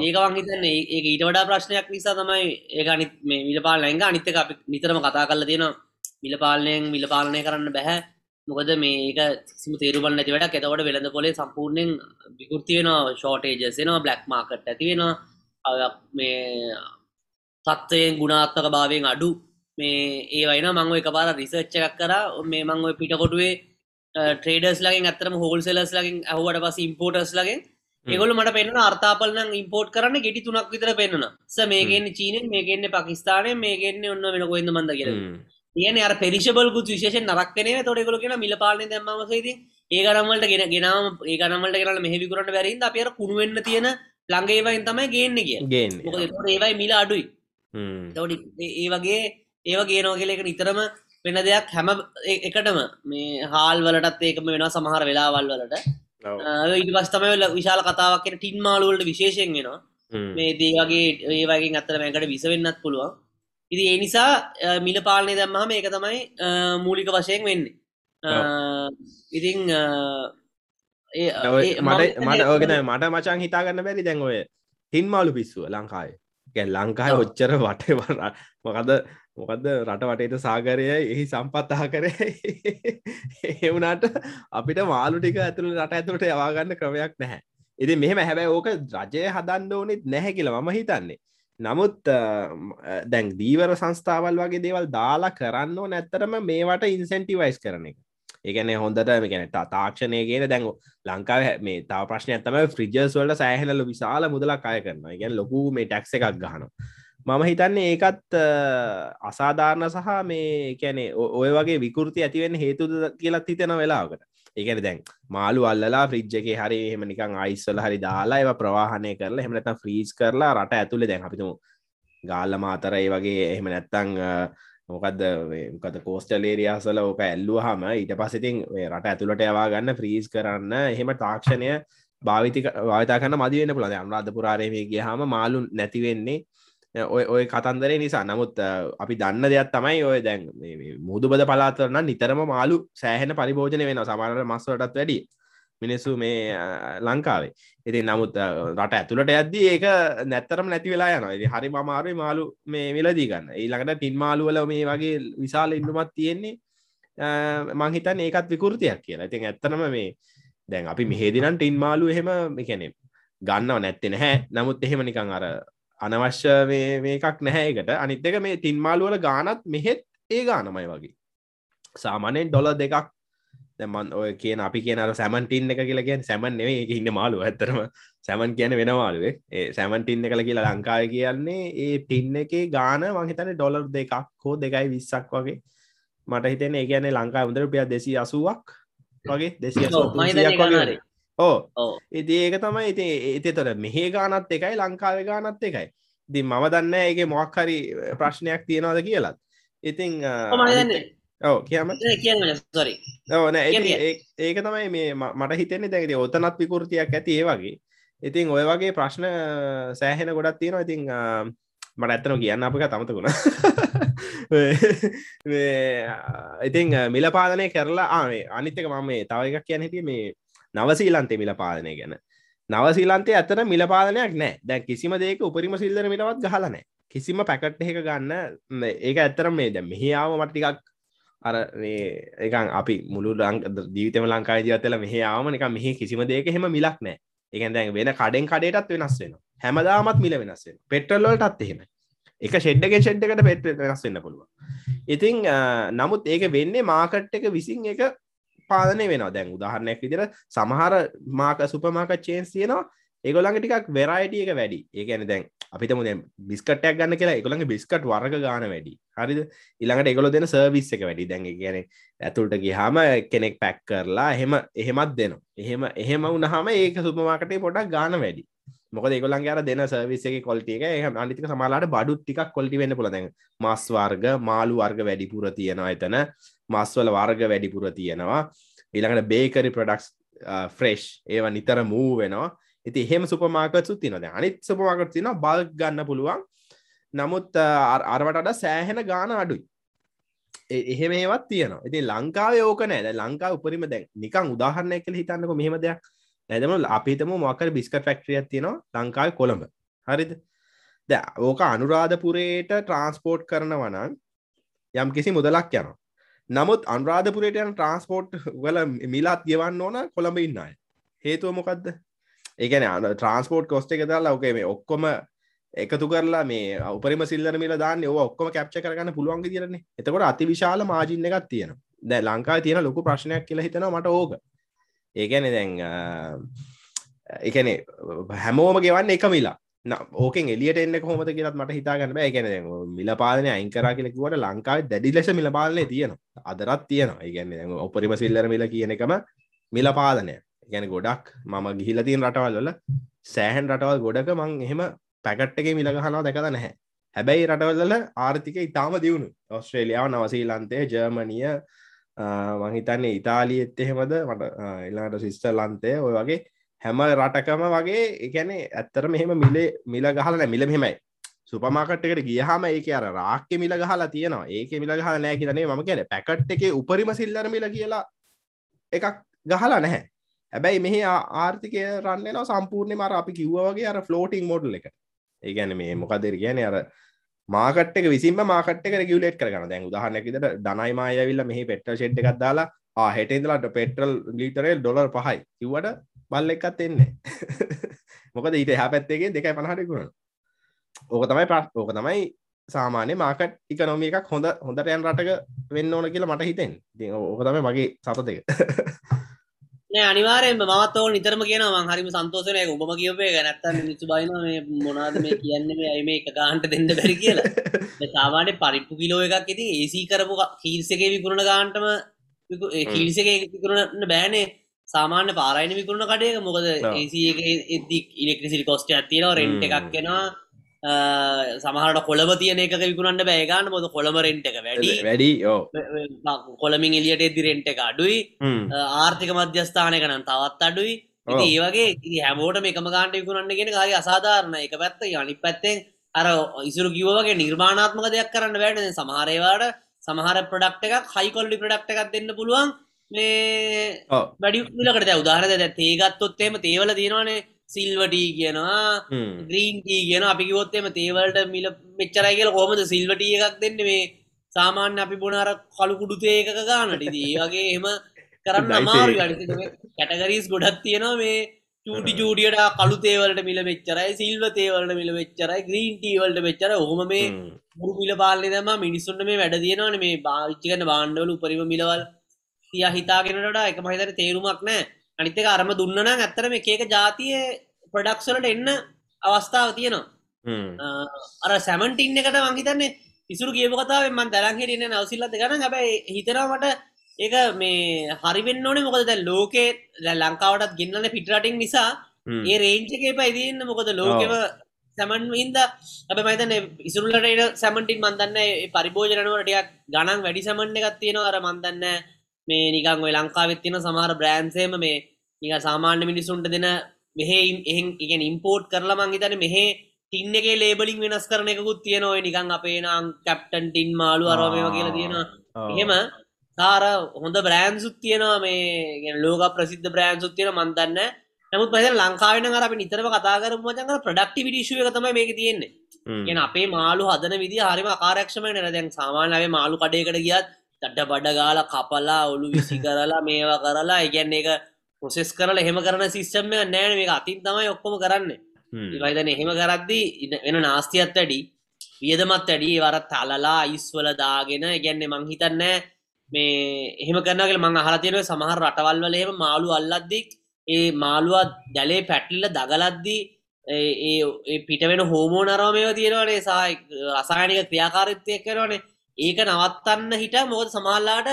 ඒකවන් හිතන්න ඒක ඊට වඩා ප්‍රශ්නයක් නිසා තමයි ඒක අනිත් මේ මිල පාලනැංග අනිත්තක අපි නිතරම කතා කරල තියෙන මිල පාලනයෙන් මිල පාලනය කරන්න බැහැ මොකද මේක සිම තේරුබන්න ඇති වැඩ එතවට වෙළඳ පොලේ සම්පූර්ණයෙන් විකෘති වෙන ෂෝටේජසෙනවා බ්ලක් මාකට් ඇති වෙනවා. මේ තත්වයෙන් ගුණාත්මක භාවයෙන් අඩු මේ ඒ වයින මංව එක පාර රිසර්ච්ච එකක් කර. මේ මංව පිටකොටුවේ ට්‍රේඩස් ලගින් අතරම හෝල් සෙලස් ලගින් ඇහුවට පස ඉම්පෝටස් ලගෙන් ඒගොල මට පෙන්න්න අර්තාපලන ඉම්පෝට් කරන්න ගෙටි තුනක් විතර පෙන්න්න ස මේගෙන් චීනෙන් මේගෙන්න්න පකිස්ානය මේගෙන්න්න ඔන්න වෙන කොයිද මන්ද කියෙන කියන අර පෙරිශබල් ගුත් විශේෂ නරක්කනේ තොඩෙකල කියෙන මිල පාලන දැම්මසේද ඒකරමල්ට ගෙන ගෙනාව ඒකනමට කරන මෙහිවිකරට වැරහිද අප අර කුණුවෙන්න තියෙන ළඟේවයින් තමයි ගේන්න කිය ගෙන් ඒවයි මිල අඩුයි. තොඩි ඒ වගේ ඒව ගේනෝ කියලෙක නිතරම වෙන දෙයක් හැම එකටම මේ හාල් වලටත් ඒකම වෙන සමහර වෙලාවල් වලට. ඉට පස්තමයි විශාල කතාවක් ටින් මාලුවලට විශේෂයෙන් වෙනවා මේ දේවගේ ඒවගේ අත්තර මැකට විසවෙන්නත් පුළුවන් ඉති ඒ නිසා මිල පාලනය දැම්මහම ඒක තමයි මූලික වශයෙන් වෙන්නේ. ඉතිං මට මට ඕගෙන මට මචන් හිතාගන්න බැරි. දැන් ඔය හින් මාලු පිස්සුව ලංකාය ගැ ලංකාය ඔච්චර වටේ වර මොකද මොකද රට වටේට සාගරය එහි සම්පත්තා කරේ එවුනාට අපිට මාලු ටික ඇතුළ රට ඇතුළට යවාගන්න ක්‍රමයක් නැහැ. ඉති මෙහෙම හැබැයි ඕක රජය හදන්න ඕනෙත් නැහැ කියලා මම හිතන්නේ නමුත් දැන් දීවර සංස්ථාවල් වගේ දේවල් දාලා කරන්න නැත්තරම මේවට ඉන්සෙන්ටිවයිස් කරන එක. ඒගැන හොඳට ගැන තාක්ෂණය ගෙන දැන් ලංකාව මේ තා ප්‍රශ්නය ඇතම ෆ්‍රිජස් වලට සෑහනල විශාල මුදලක් අය කරනවා. ගැන් ලොකු මේ ටැක්ස එකක් ගහන මම හිතන්නේ ඒකත් අසාධාරණ සහ මේ කැනෙ ඔය වගේ විකෘති ඇතිවෙන්න හේතුද කියලත් හිතෙන වෙලාවකට. ඒකන දැන් මාළු අල්ලලා ෆ්‍රිජ් එක හරි එහෙම නිකං අයිස්සල හරි දාලා ඒව ප්‍රවාහනය කරලා එහෙම නැත්නම් ෆ්‍රීස් කරලා රට ඇතුලේ දැන් අපිතුමු ගාල්ල මාතර ඒ වගේ එහෙම නැත්තං මොකක්ද මොකද කෝස්ටල් ඒරියාසල ඕක ඇල්ලුවහම ඊට පසිතින් රට ඇතුළට යවා ගන්න ෆ්‍රීස් කරන්න එහෙම තාක්ෂණය භාවිතික භාවිතා කන්න මදිවෙන්න පුළද අනුරාධ පුරාරයමේ ගිය හම මාලු නැතිවෙන්නේ ඔය ඔය කතන්දරේ නිසා. නමුත් අපි දන්න දෙයක් තමයි ඔය දැන් මුහුදු බද පලාතරන්න නිතරම මාලු සෑහෙන පරිභෝජනය වෙන සමානට මස්වටත් වැඩි මිනිස්සු මේ ලංකාවේ. ඉති නමුත් රට ඇතුළට ඇද්දී ඒක නැත්තරම නැති වෙලා යන හරි මමාරුයි මාලු මේ වෙලදී ගන්න. ඊළඟට ටින් මාළුවල මේ වගේ විශාල ඉන්නුමත් තියෙන්නේ. මංහිතන් ඒකත් විකෘතියක් කියලා. ඉතින් ඇත්තනම මේ දැන් අපි මෙහෙදිනම් ටින් මාලු එහෙම එකනෙ ගන්නව නැත්තෙ නැහැ. නමුත් එහෙම නිකං අර අනවශ්‍ය මේකක් නැහැකට අනිත් එක මේ තින්මාලුවල ගානත් මෙහෙත් ඒ ගානමයි වගේ. සාමානයෙන් ඩොල දෙකක්. දැමන් ඔය කියන අපි කියන සැමන්ටින් එක කියලගෙන් සැමන් නෙවේ එක ඉන්න මාලු ඇතරම සැමන් කියන වෙනවාලුවේ ඒ සැමන්ටින් එකල කියලා ලංකාය කියන්නේ ඒ ටින්න එක ගාන මහිතන ඩොලර් දෙකක් හෝ දෙකයි විස්සක් වගේ. මට හිතන ඒ කියන්නේ ලංකා මුදර පිය දෙසි අසුවක් වගේ දෙසිය වගේ. ඕ ඉති ඒක තමයි ඉති ඒති තොර මෙහේ ගානත් එකයි ලංකාව ගානත් එකයි. දි මම දන්න ඒක මොක් හරි ප්‍රශ්නයක් තියෙනවාද කියලත්. ඉතිං ඕ කියම සොරි ඕන ඒක තමයි මේ මට හිතෙන්නේ. දැකති ඔතනත් විකෘතියක් ඇති ඒ වගේ. ඉතින් ඔය වගේ ප්‍රශ්න සෑහෙන ගොඩත් තියෙනවා. ඉතිං මට ඇත්තන කියන්න අපක තමතකුණ ඉතිං මිල පාලනය කරලා ආනේ අනිත්තක මම මේ තව එකක් කියන හිටිය මේ නවසීලන්තේ මිල පාලනය ගැන. නවසීලන්තේ ඇතර මිල පාලනයක් නෑ. දැ කිසිම දේක උපරිම සිල්දර මිලවත් ගහලනෑ කිසිම පැකට් එක ගන්න ඒක ඇත්තර මේ දැ මෙහිාව මටිකක් අර ඒකන් අපි මුළු රං ජීවිතම ලංකායි ජීවතල මෙහාම එක මෙහි කිසිම දේක හෙම මිලක් නෑ. එකන් දැන් වෙන කඩෙන් කඩේටත් වෙනස් වෙන හැමදාමත් මිල වෙනස් වෙන පෙට්‍රල්ලටත් එහෙම. එක ෂෙඩ්ඩගෙන් ෂෙඩ්ඩකට පෙට් වෙනස් වෙන්න පුළුව ඉතිං නමුත් ඒක වෙන්නේ මාකට් එක විසින් එක පාදනය වෙන දැන් උදාහරණයක් විදිර සමහර මාක සුපමාක චේන්ස් තියෙනවා. ඒගොලඟ ටිකක් වෙරයිටිය එක වැඩි. ඒකන දැන් අපිට මුද බිස්කටයක් ගන්න කියලා එකළඟ බිස්කට් වර්ග ගාන වැඩි. හරිද? ඉළඟට එකගොල දෙන සර්විස් එක වැඩි. දැන් ගැන ඇතුළට ගිහාම කෙනෙක් පැක් කරලා එහෙම එහෙමත් දෙනවා. එහෙම එහෙම උනහම ඒක සුපමාකටේ පොඩක් ගාන වැඩි. මොක ඒගොලන් අර දෙන සර්විසගේ කොල්ටික එහ අනිතික සමාලාට බඩු ටිකක් කොල්ටි වෙන්න පුළ දැන් මස් වර්ග මාළු වර්ග වැඩිපුර තියෙනවා එතන. මස්වල වර්ග වැඩිපුර තියෙනවා. ඊළඟට බේකරි ප්‍රඩක්ස් ෆ්‍රෙෂ් ඒව නිතර මූ වෙනවා. ඉති එහෙම සුපමාකත්සු තිනද අනිත් සුපමාකට තින බල් ගන්න පුළුවන්. නමුත් අරවටට සෑහෙන ගාන අඩුයි. එහෙම ඒවත් තියන ඉති ලංකාව ඕක නෑ. ලංකා උපරිම දැන් නිකං උදාහරණය කළ හිතන්නක මෙහෙම දෙයක්. ඇදම අපිතම මොකර බිස්ක ෆෙක්ට්‍රියක් තියෙනවා ලංකාව කොළඹ. හරිද? ද ඕක අනුරාධපුරයට ට්‍රන්ස්පෝර්ට් කරනවනන් යම් කිසි මුදලක් යනවා. නමුත් අන්රාධපුරයට යන ට්‍රන්ස්පෝර්ට් වල මිලාත් ගෙවන්න ඕන කොළඹ ඉන්න අය. හේතුව මොකක්ද ඒකන අන ට්‍රන්ස්පෝර්ට් කොස්ට එක දාලා ඕකේ මේ ඔක්කොම එකතු කරලා මේ උපරිම සිල්ලර මිල දාන්න ඔ ඔක්කොම කැප්ච කරගන්න පුළුවන් තිරන්නේ එතකොට අති විශාල මාජින්න එකක් තියෙන දැ ලංකා තියෙන ලොකු ප්‍රශ්නයක් කියලා හිතෙන මට ඕක. ඒකැන දැන් එකන හැමෝම ගෙවන්න එක මිලා ඕකෙන් එලියට එන්න කොමත කියලත් මට හිතාගන්න බෑ. ගැන මිල පාලනය අයිංකර කියලෙකුවට ලංකාව දැඩි ලෙස මිල පාලනය තියෙන අදරත් තියෙනවා. ඉගැන්න ඔපරිම සිල්ලර මිල කියන එකම මිල පාලනය. ගැන ගොඩක් මම ගිහිල තියන් රටවල් වල සෑහන් රටවල් ගොඩක මං එහෙම පැකට්ටක මිලගහනා දැකද නැහැ. හැබැයි රටවල්ල ආර්ථික ඉතාම දියුණු ඔස්ට්‍රේලියාව නවසීලන්තේ ජර්මනිය මහිතන්නේ ඉතාලියත් එහෙමද? මට එලාට සිිස්ටර්ලන්තය ඔය වගේ හැම රටකම වගේ එකැනේ ඇත්තර මෙහෙම මිලේ මිල ගහල මිල මෙහෙමයි. සුපමාකට්කට ගියහම ඒක අර රාක්්‍ය මිල ගහලා තියෙනවා. ඒක මිල ගහල නෑ කියනේ ම කියන පැකට් එක උපරිම සිල්ලර මිල කියලා එකක් ගහලා නැහැ. හැබැයි මෙහි ආර්ථිකය රන්නවා සම්පූර්ණය මර අපි කිව්ව වගේ අර ෆලෝටිං මොඩල් එක. ඒගැන මේ මොකදර කියන අර මාකට්ක විසිම මාකට රගලට කරන දැන් උදාහරනැකිට දනයිමයවිල්ල මෙහි පෙට්ට ෂෙට් එකක් දාලා හෙටේදලට පෙට්‍රල් ලීටරල් ඩොලර් පහයි. කිවට බල්ල එකත් එන්නේ මොකද ඊට එහා පැත්තේගේ දෙකයි පණහටකුණ ඕක තමයි ප්‍ර ඕක තමයි සාමාන්‍ය මාකට් ඉකනොමිය එකක් හොඳ හොඳට යන් රටක වෙන්න ඕන කියලා මට හිතෙන් ඕක තමයි මගේ සත දෙක අනිවාරෙන් මත් ඕ නිතරම කියන ම හරිම සන්තෝසනය උබම කියපේ ගැනත්තන්න නිසු බයින මේ මොනාද මේ කියන්නේ ඇයි මේ එක ගාන්ට දෙන්න බැරි කියලා. සාමාන්‍ය පරිප්පු කිලෝ එකක් ඉති ඒසී කරපු කීල්සගේ විකුණන ගාන්ටම කීල්සගේ විකුණන්න බෑනේ. සාමාන්‍ය පාරයින විකුණන කටයක මොකද ඒසි එදදි ඉලෙක්ට්‍රසිල් කොස්ට ඇතියෙනවා රෙන්ට් එකක් කෙනවා සමහට කොළඹ තියන එක විකුණන්න බෑගන්න මොද කොළඹ රෙන්ට් එක වැඩි. වැඩි කොළමින් එලියට එදදි රෙන්ට් එක අඩුයි. ආර්ථික මධ්‍යස්ථානක නම් තවත් අඩුයි. ඉති ඒවගේ හැමෝට මේකම ගාන්ට විකුණන්න ගෙන කාරි අසාධාරණ එක පැත්ත යනි පැත්තෙන් අර ඉසුරු කිව්වගේ නිර්මාණාත්මක දෙයක් කරන්න බෑන. සමහරේවාට සමහර ප්‍රඩක්් එකක් හයිකොල්ලි ප්‍රඩක්් එකක් දෙන්න පුළුවන්. මේ වැඩි ලකට උදාහරද තේගත්තොත්තේම තේවල තියෙනවානේ සිල්වටී කියනවා ග්‍රීන්ටී කියන අපි කිවොත්තේම තේවලට මිල මෙච්චරයි කියල හොමද සිල්වටිය එකක් දෙන්න? මේ සාමාන්‍ය අපි බොනර කළුකුඩු තේක ගානට දී වගේ එම කරන්න අමාරු කැටගරීස් ගොඩත් තියෙනවා. මේ චූටි චූටියට කළු තේවලට මිල මෙච්චරයි සිල්ව තේවලට මිල මෙච්චරයි ග්‍රීන්ටීවලට මෙච්චර හොම මේ මුරු මිල පාලන දම මිනිස්සුන්ට මේ වැඩ තියෙනවන මේ භාවිච්චිකන බාණ්ඩවල උපරිම මිලවල් තිය හිතාගෙනට එක මහිතර තේරුමක් නෑ අනිතක අරම දුන්නන ඇත්තරම එකක ජාතිය ප්‍රඩක්ෂලට එන්න අවස්ථාව තියෙනවා. අර සැමන්ටින්න එකට මංහිතන්නේ ඉසුරු කියප කතාව මන් දරංහෙටන්න නවසිල්ලත ගන හැබයි හිතරමට ඒක මේ හරිවෙන්න ඕනේ. මොකද දැ ලෝකේ ලංකාවටත් ගෙන්න්නන පිටරටින් නිසා ඒ රේංචකේ පයිදන්න මොකද ලෝකව සැමන් ඉන්ද අප මතන ඉසුරලට සැමටින් මන්දන්න පරිභෝජනවටයක් ගණන් වැඩි සැමන්්‍ය එකත් තියෙනවා. අර මන්දන්න මේ නිකං ඔය ලංකාවෙත් තියෙන සමහර බ්‍රෑන්සේම මේ නික සාමාන්‍ය මිනිසුන්ට දෙන මෙහෙ එහෙන් ඉම්පෝට් කරලා මංහිතන මෙහේ ටින්න එක ලේබලින් වෙනස් කරන එකකුත් තියෙන ඔය නිකං අපේ නම් කැප්ටන් ටින් මාලු අරවාමම කියලා තියෙන එහෙම තාර හොඳ බ්‍රෑන්සුත් තියෙනවා. මේ ලෝක ප්‍රසිද්ධ බ්‍රෑන්සුත් තියෙන මන්දන්න නමුත් පහ ලංකාවෙන අර අපි නිතරම කතාකර මචන්ක ප්‍රඩක්ටි විඩිශුව එක තමයි මේක තියෙන්නේ. ගෙන අපේ මාලු හදන විදි හරිම ආකාරක්ෂමය නර දැන් සාමාන්‍යාවේ මාලු කඩයකට ගියත් තඩ බඩ ගාල කපලා ඔලු විසි කරලා මේවා කරලා ඉගැන්න එක පොසෙස් කරල එහෙම කරන සිස්ටම්ය නෑන. මේ අතින් තමයි ඔක්කොම කරන්න. ඉවයිදන එහෙම කරද්දී වෙන නාස්තියත් වැඩි වියදමත් වැඩි. වරත් තලලා අයිස්වල දාගෙන ගැන්නේ මංහිතන්න මේ එහෙම කරනගල මං අහලතියන සමහර රටවල්වල එහෙම මාළු අල්ලද්දික් ඒ මාළුවත් දැලේ පැටලිල්ල දගලද්දී ඒ පිට වෙන හෝමෝ නරමයව තියෙනවනේ සහ රසායනික ක්‍රියාකාරිත්වය කරවනේ ඒක නවත්තන්න හිට මොකද සමහල්ලාට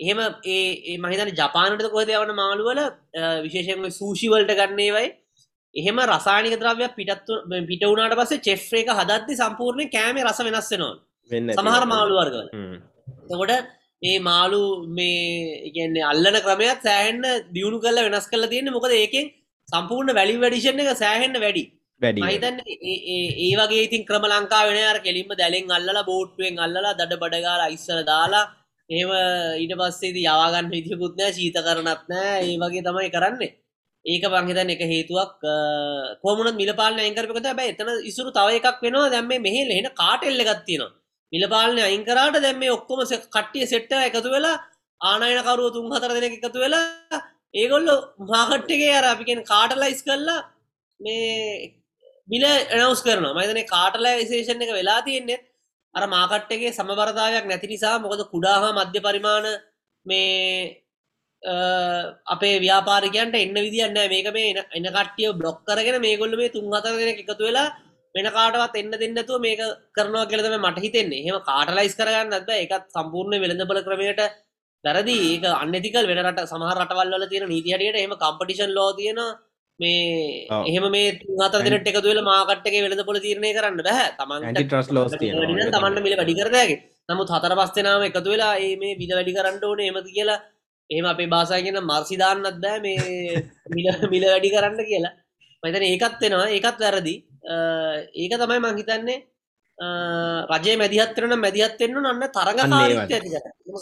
එහෙම ඒ මහිතන ජපානට කොහද යවන මාළුවල විශේෂයෙන්ම සූෂිවල්ට ගන්නේවයි එහෙම රසානික ද්‍රව්‍ය පිටත්තු පිට වුණට පස්සේ චෙෆ් එක හදත්ති සම්පූර්ණය කෑම රස වෙනස්සෙනවා සමහර මාළුවර්ගල තකොට ඒ මාළු මේ ඉගන්නේ අල්ලන ක්‍රමයක් සෑහෙන්න්න දියුණු කල්ල වෙනස් කල තියෙන මොකද ඒකෙන් සම්පූර්ණ වැලි වැඩිෂණ එක සෑහෙන්න්න වැඩි මහිතන් ඒ වගේ ඉතින් ක්‍රම ලංකා වෙන අර කෙලින්ම දැලෙන් අල්ලලා බෝට්ටුවෙන් අල්ලලා දඩ බඩගාල ඉස්සල දාලා ඒම ඊට පස්සේද යවාගන්න විදිකුත්නෑ ශීත කරනත් නෑ. ඒ වගේ තමයි කරන්නේ. ඒක පංහිතන් එක හේතුවක් කොමන මිලපාලන ඇංකරපකත බැ එතන ඉසුරු තව එකක් වෙනවා. දැම්ම මෙහෙ එෙන කාටෙල්ල ගත්තිනවා මිලපාලන අයිංකරට දැම්ම ඔක්කොම කට්ටිය සෙට්ට එකතු වෙලා ආනයනකරුව තුන් හතර දෙන එකතු වෙලා ඒගොල්ල මාකට්ටගේ අර අපිකෙන් කාටලයිස් කරලා මේ බිල එනවස් කරන මතන කාටලා විශේෂණ එක වෙලා තියෙන්නේ. අර මාකට්ටගේ සමබරදායක් නැති නිසා මොකද කුඩාහා මධ්‍ය පරිමාණ මේ අපේ ව්‍යාපාරිකයන්ට එන්න විදින්න මේක මේ එන්න කට්ටිය බ්ලොක් කරගෙන මේ ගොල්ල මේ තුන් හතර දෙන එකතු වෙලා වෙන කාටවත් එන්න දෙන්නතුව මේක කරනවා කියලතම මට හිතෙන්නේ. හෙම කාටලයිස් කරගන්න නැද එකත් සම්පූර්ණ වෙළඳපල ක්‍රමයට වැරදි. ඒක අන්නතිකල් වෙනට සමහ රටවල්ල තියෙන නීතිහටියට එම කම්පටිෂන් ලෝ තියෙනවා. මේ එහෙම මේ අතර දෙනට එක තුවෙල මාකට්ක වෙලද පොල තීරණය කරන්න බැහ තමන් ට්‍රස් ලෝ තමන්ට මිල වැඩි කරදගේ නමුත් හතර පස්සනාම එකතු වෙලා ඒ මේ විල වැඩි කරන්න ඕන එමති කියලා එහෙම අපේ බාසාගෙන මර්සිදාන්නත් බෑ මේ මිල මිල වැඩි කරන්න කියලා. මතන ඒකත් වෙනවා. ඒකත් වැරදි. ඒක තමයි මංහිතන්නේ රජය මැදිහත් කරන මැදිහත් එන්න අන්න තරග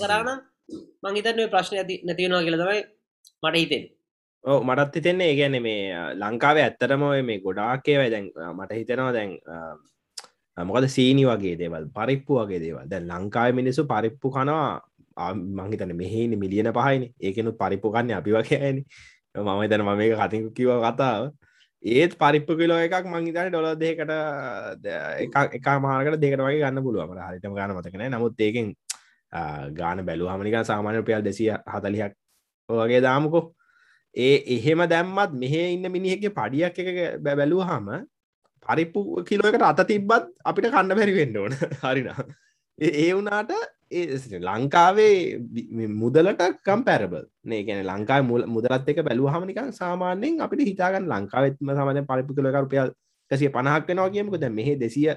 කරන්න මංහිතන්නේ ප්‍රශ්න ඇති නැතිවෙනවා කියලා තමයි මට හිතෙන් ඕ මටත් හිතෙන්නේ ඒ ගැන මේ ලංකාවේ ඇත්තරම මේ ගොඩාක්කේවයි දැන් මට හිතෙනවා දැන් මොකද සීනි වගේ දේවල් පරිප්පු වගේ දේවල්. දැන් ලංකාව මිනිසු පරිප්පු කනවා. මංහිතන මෙහෙනි මිලියන පහයින. ඒකනු පරිප්පු කන්න අපි වගේන මම තැන මම මේ කතික කිව කතාව. ඒත් පරිප්පු කිලෝ එකක් මංහිතන ඩොල දෙකට එක මාකට දෙකට වගේ ගන්න පුළුවම හරිතම ගන්න මතකන නමුත් ඒකෙන් ගාන බැලු හමනික සාමාන්‍ය පියල් දෙසිය හතලියක් වගේ දාමකෝ. ඒ එහෙම දැම්මත් මෙහ ඉන්න මිනිහෙගේ පඩියක් එක බැලූ හම පරිප්පු කිලෝකට අත තිබ්බත් අපිට කන්න බැරිවෙන්න ඕන. හරිනා ඒ වනාට ලංකාවේ මුදලට කම්පැරබල් නේ ගැන ලංකා මුදලත් එක බැලූ හමනිකන් සාමාන්‍යෙන් අපිට හිතාගන්න ලංකාවෙත්ම සමන පරිපු කළ කරුපියල් කසිය පණහක් වෙනවා කියමක දැ මෙහ දෙසිය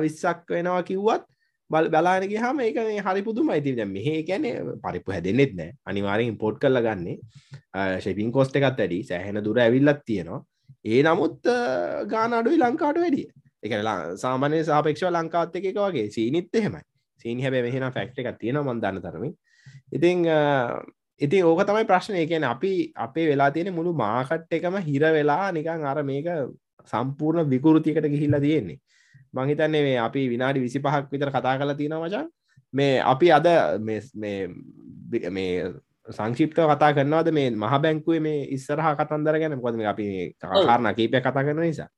විස්සක් වෙනවා කිව්වත් බල් බලානක හම ඒක හරි පුදුම අයිති දැ මෙහ ගැන පරිපු හැදෙන්නෙත් නෑ. අනිවාරෙන් පොට් කරල ගන්නේ. ශෙපින් කෝස්ට එකත් ඇඩි සෑහෙන දුර ඇවිල්ලත් තියෙනවා. ඒ නමුත් ගාන අඩුයි ලංකාට වැඩිය. එක සාමානය සාපක්ෂ ලංකාත් එක වගේ. සීනිත් එහෙමයි. සීනි හැබැ මෙහෙන ෆැක්ට එකක් තියෙන මන්දන්න තරමින්. ඉතිං ඉති ඕක තමයි ප්‍රශ්නය කියන අපි අපේ වෙලා තියෙන මුළු මාකට් එකම හිර වෙලා නිකං අර මේක සම්පූර්ණ විකෘතියකට ගිහිල්ලා තියෙන්නේ. මහිතන්නේ මේ අපි විනාඩි විසි පහක් විතර කතා කලා තියෙන මචන් මේ අපි අද මේ සංශිප්ත කතා කරනවාද මේ මහ බැංකුවේ මේ ඉස්සරහ කතන්දර ගැන? කොද අපි කාරණ කීපය කතා කරන නිසා.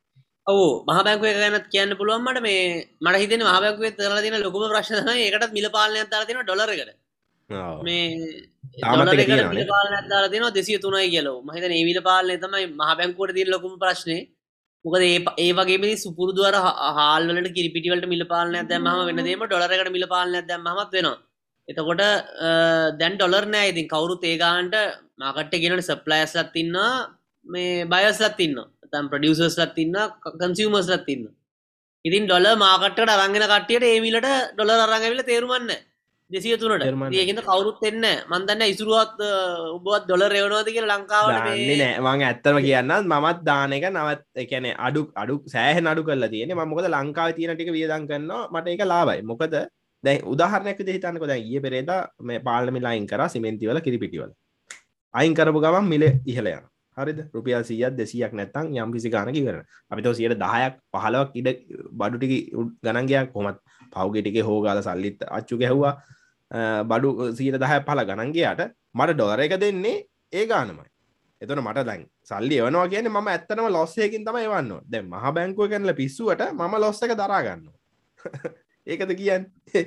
ඔවු. මහබැංකුව ගැනත් කියන්න පුළුවන්මට මේ මට හිතන මහබැංකුවේ තරලා තින ලොකුම ප්‍රශ්න ඒකටත් මිල පාලනය අතර තින ඩොලරකට මේ පාලන අතර තින දෙසිය තුනයි කියලෝ. මහිත ඒවිල පාලනය තමයි මහබැංකුවට තින ලොකුම ප්‍රශ්නය මොකද ඒ ඒ වගේ සුපුරදුවර හාල්ලට කිරිපිටිවලට මිල පාලනය දැම වෙනදේම ඩොලරකට මිල පාලනය දැම්මත් වෙනවා. එතකොට දැන් ඩොලර් නෑ ඉතින්. කවුරු ඒගාන්ට මාකට්ට ගෙනට සප්ලයිස්ලත් තින්නවා මේ බයස්ලත් ඉන්නවා. තම් ප්‍රඩියසස්ලත් තින්න කන්සිවමස්ලත් තින්න ඉතින් ඩොල මාකට්ට අරංගෙන කටියට ඒමිලට ඩොල අරංගවිල තේරුමන්න දෙසිය තුනට ඒකත කවරුත් එන්න මන්දන්න ඉසුරුවත් උබත් ඩොල රෙවනවාද කිය ලංකාව නෑ මං ඇත්තම කියන්නත් මමත් දාන එක නවත් එකැන අඩු අඩු සෑහ නඩු කල තියෙන මකොද ලංකාව තියන ටික වියදන් කරන්න මට එක ලාබයි මොකද දැයි උදාහරනයක් හිතන්නක. දැ ඒ පෙරේද මේ පාලමි ලයින් කර සිමෙන්තිවල කිරිපිටිවල. අයින් කරපු ගමන් මිල ඉහලයන හරිද? රුපියල් සියත් දෙසියක් නැත්තං යම් කිසි ගානක කරන අපිතව සියට දහයක් පහලවක් ඉඩ බඩුටිකි ගණන්ගයක් කොමත් පව්ගෙටික හෝගාල සල්ලිත් අච්චු ගැහ්වා බඩු සීට දහ පල ගණන්ගේයට මට ඩොර එක දෙන්නේ ඒ ගානමයි. එතන මට දැන් සල්ලි එවනවා කියන ම ඇත්තනම ලොස්සයකින් තම එවන්න දැ මහ බැංකුව කැනල පිස්සුවට ම ලොස්ස එක දරාගන්න ඒකද කියන්න?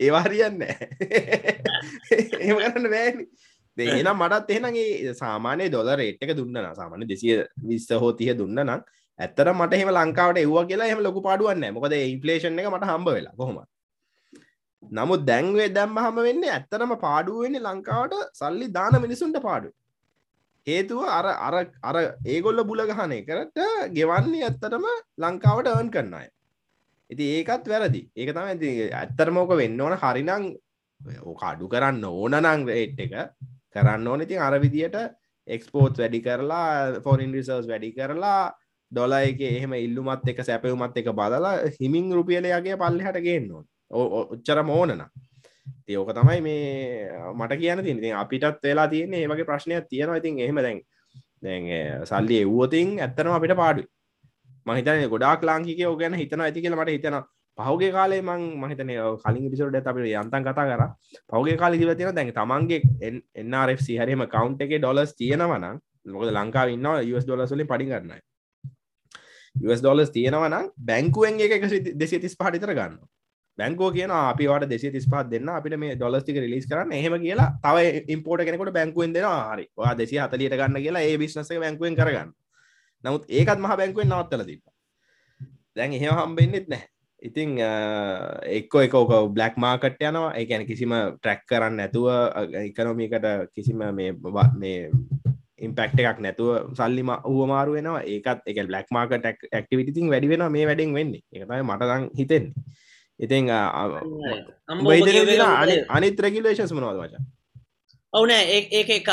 ඒවාරියන්න ඒම කරන්න බෑනි. එනම් මටත් එහෙනගේ සාමානය දොල රේට් එක දුන්න සාමාන දෙසිය විස්ස හෝතිය දුන්න නම් ඇත්තර මට එහෙම ලංකාවට එව්වා කියලා එහම ලොකු පාඩුවන්න මොකද ඉන්ෆලේෂන් එක මට හම්බ වෙලා කොහොම නමුත් දැන්වේ දැම්ම හම වෙන්න ඇත්තරම පාඩුවවෙන්නේ ලංකාවට සල්ලි දාන මිනිසුන්ට පාඩු හේතුව අර අර අර ඒගොල්ල බුලගහනය කරට ගෙවන්නේ ඇත්තටම ලංකාවට අවන් කරන්න අය. ඉති ඒකත් වැරදි. ඒක තම ඇති ඇත්තරමෝක වෙන්න ඕන. හරිනං කාඩු කරන්න ඕන නං රේට් එක. කරන්න ඕන. ඉතින් අර විදියට එක්ස්පෝට් වැඩි කරලා ෆොරින් රිසර්ස් වැඩි කරලා ඩොල එක එහෙම ඉල්ලුමත් එක සැපවුමත් එක බදලා හිමින් රුපියලයාගේ පල්ලි හට ගේන්න ඔච්චර මෝනන තියෝක තමයි මේ මට කියන තින අපිටත් වෙලා තියන්නේ ඒමගේ ප්‍රශ්නයක් තියෙනවා. ඉතින් එහෙම දැන් දැන් සල්ලි එව්වතින් ඇත්තනම අපිට පාඩු මහිතන ගොඩක් ලාංකික ඕගැන හිතන ඇති කියල මට හිතනවා. පහුගේ කාලේ මං මහිතන කලින් පිසොට අපට යන්තන් කතා කර. පහුගේ කාලි දිව තියෙන දැන් තමන්ගේ එන්නRFC හරිම කවන්් එක ඩොලස් තියෙනවනම් මොකද ලංකාව ඉන්න US ඩොලස්ලින් පඩි කරන්නයි US ඩොලස් තියෙනවනම් බැංකුවෙන් එක දෙසි තිස් පහටිතර ගන්න බැංකෝ කියන අපිට දෙසි තිස් පත් දෙන්න අපිට මේ ඩොලස්ටික රිලිස් කරන්න. එහෙම කියලා තව ඉම්පෝට කෙනෙකට බැංකුවෙන් දෙෙන හරි. වා දෙසි හතලියට ගන්න කියලා ඒ බිශ්නස බැංකුවෙන් කරගන්න. නමුත් ඒකත් මහ බැංකුවෙන් නවත්තල තිබ දැන් එහෙම හම්බෙන්න්නෙත් නෑ ඉතිං එක්කො එක ඕක බ්ලක් මාකට් යනවා. එකැන කිසිම ට්‍රැක් කරන්න නැතුව එකනොමිකට කිසිම මේ මේ ඉම්පෙක්ට එකක් නැතුව සල්ලිම වමාරු වෙනවා. ඒකත් එක බ්ලක් මාකට ක්ටිවිටිතින් වැඩි වෙන මේ වැඩෙන් වෙන්නේ. එකතයි මටදං හිතෙන්නේ. ඉතිං අනිත් රැගිලේශස් මනවද වච ඔවුන ඒ එකක්.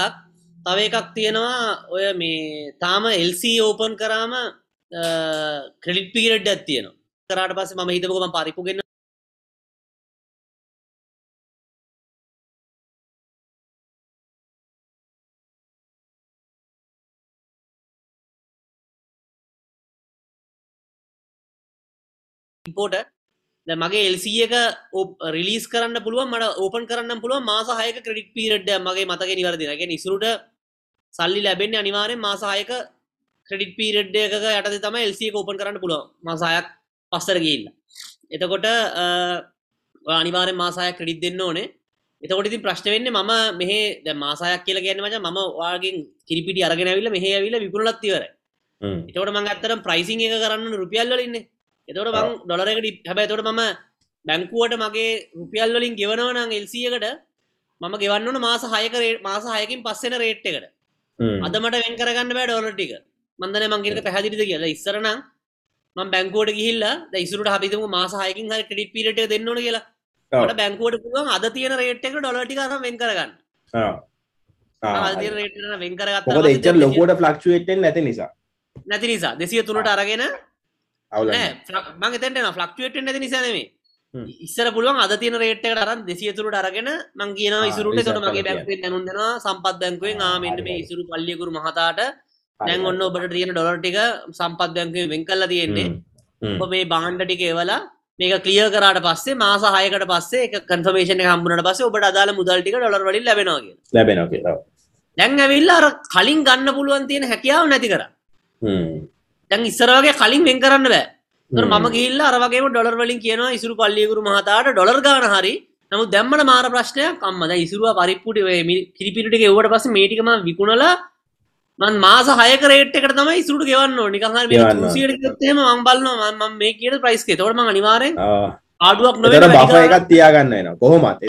තව එකක් තියෙනවා ඔය මේ තාම එල්සි ඕපන් කරාම ක්‍රඩිට් පිරඩ්ඩත් තියෙනවා. කරාට හිතමුකෝ මම පරිප්පු ගෙන්න ඉම්පෝට මගේ එල්සි එක රිලිස් කරන්න පුළුව මට ඕපන් කරන්න පුළුව මාස හයක ක්‍රඩික් පිරඩ් මගේ මතක නිවරදිනගේ නිසුරට සල්ලි ලැබෙන් අනිවාරෙන් මාසායක ක්‍රඩිට් පීරඩ් එකක යට තම එල්සිය කෝපන් කරන්න පුළුව මසායක් පස්සර ගිල්ල එතකොට අනිවාරෙන් මාසාය ක්‍රඩිත් දෙන්න ඕනේ. එතකොට ඉතින් ප්‍රශ්න වෙන්නේ මම මෙහෙ දැන් මාසායක් කියලා කියන්නේ මචං මම ඔයාගෙන් කිරිපිටි අරගෙන ඇවිල්ලා මෙහෙ ඇවිල්ලා විකුණලත් ඉවරයි. එතකොට මම ඇත්තටම ප්‍රයිසිං එක කරන්න රුපියල් වල ඉන්නේ. එතකොට මම ඩොලර් එකට හැබැයි එතකොට මම බැංකුවට මගේ රුපියල් වලින් ගෙවනවා නම් LC එකට මම ගෙවන්න ඕන මාස 6ක මාස 6කින් පස්සෙන රේට් එකට. අද මට වෙන් කරගන්න බෑ ඩොලර් ටික. මම දන්නේ මං කියනක පැහැදිලිද කියලා. ඉස්සර නම් මම බැංකුවට ගිහිල්ලා ඉසුරට හිතමු මාස 6කින් හරි ක්‍රෙඩිට් පීරියඩ් එක දෙන්න ඕන කියලා. මට බැංකුවට පුළුවන් අද තියෙන රේට් එකට ඩොලර් ටික අරන් වෙන් කරගන්න. අද තියෙන රේට් එක වෙන් කරගත්තා. මොකද එච්චර ලොකුවට ෆ්ලක්චුවේට් වෙන්නේ නැති නිසා. නැති නිසා 203ට අරගෙන මං ෆ්ලක්චුවේට් වෙන්නේ නැති නිසා නෙමෙයි. ඉස්සර පුළුවන් අද තියෙන රේට් එකට අරන් 203ට අරගෙන මං කියනවා ඉසුරුට එතකොට මගේ බැංකුවෙන් දැනුම් දෙනවා සම්පත් බැංකුවෙන් ආ මෙන්න මේ ඉසුරු පල්ලියකුරු මහතාට දැන් ඔන්න ඔබට තියෙන ඩොලර් ටික සම්පත් බැංකුවෙන් වෙන් කරලා තියෙන්නේ. ඔබ මේ බාණ්ඩ ටික එවලා මේක ක්ලිය කරාට පස්සේ මාස 6කට පස්සේ ඒක කන්ෆර්මේෂන් එක හම්බුනට පස්සේ ඔබට අදාළ මුදල් ටික ඩොලර් වලින් ලැබෙනවා කියලා. ලැබෙනවා කියලා. දැන් ඇවිල්ලා අර කලින් ගන්න පුළුවන් තියෙන හැකියාව නැති කරා. දැන් ඉස්සර වගේ කලින් වෙන් කරන්න බෑ. මම ගිහිල්ලා අර වගේම ඩොලර් වලින් කියනවා ඉසුරු පල්ලියකුරු මහතාට ඩොලර් ගාන හරි. නමුත් දැම්මට මාර ප්‍රශ්නයක් අම්මා දැන් ඉසුරුව පරිප්පුටි ඔය කිරිපිටි ටික එව්වට පස්සේ මේ ටික මම විකුණලා මන් මාස 6ක රේට් එකට තමයි ඉසුරුට ගෙවන්න නිකන් හරි මේ 200 කට එහෙම මම බලනවා. මම මේ කියන ප්‍රයිස් එක. ඒතකොට මම අනිවාර්යෙන් ආඩුවක් නොවෙන බෆර් එකක් තියාගන්න වෙනවා. කොහොමත්.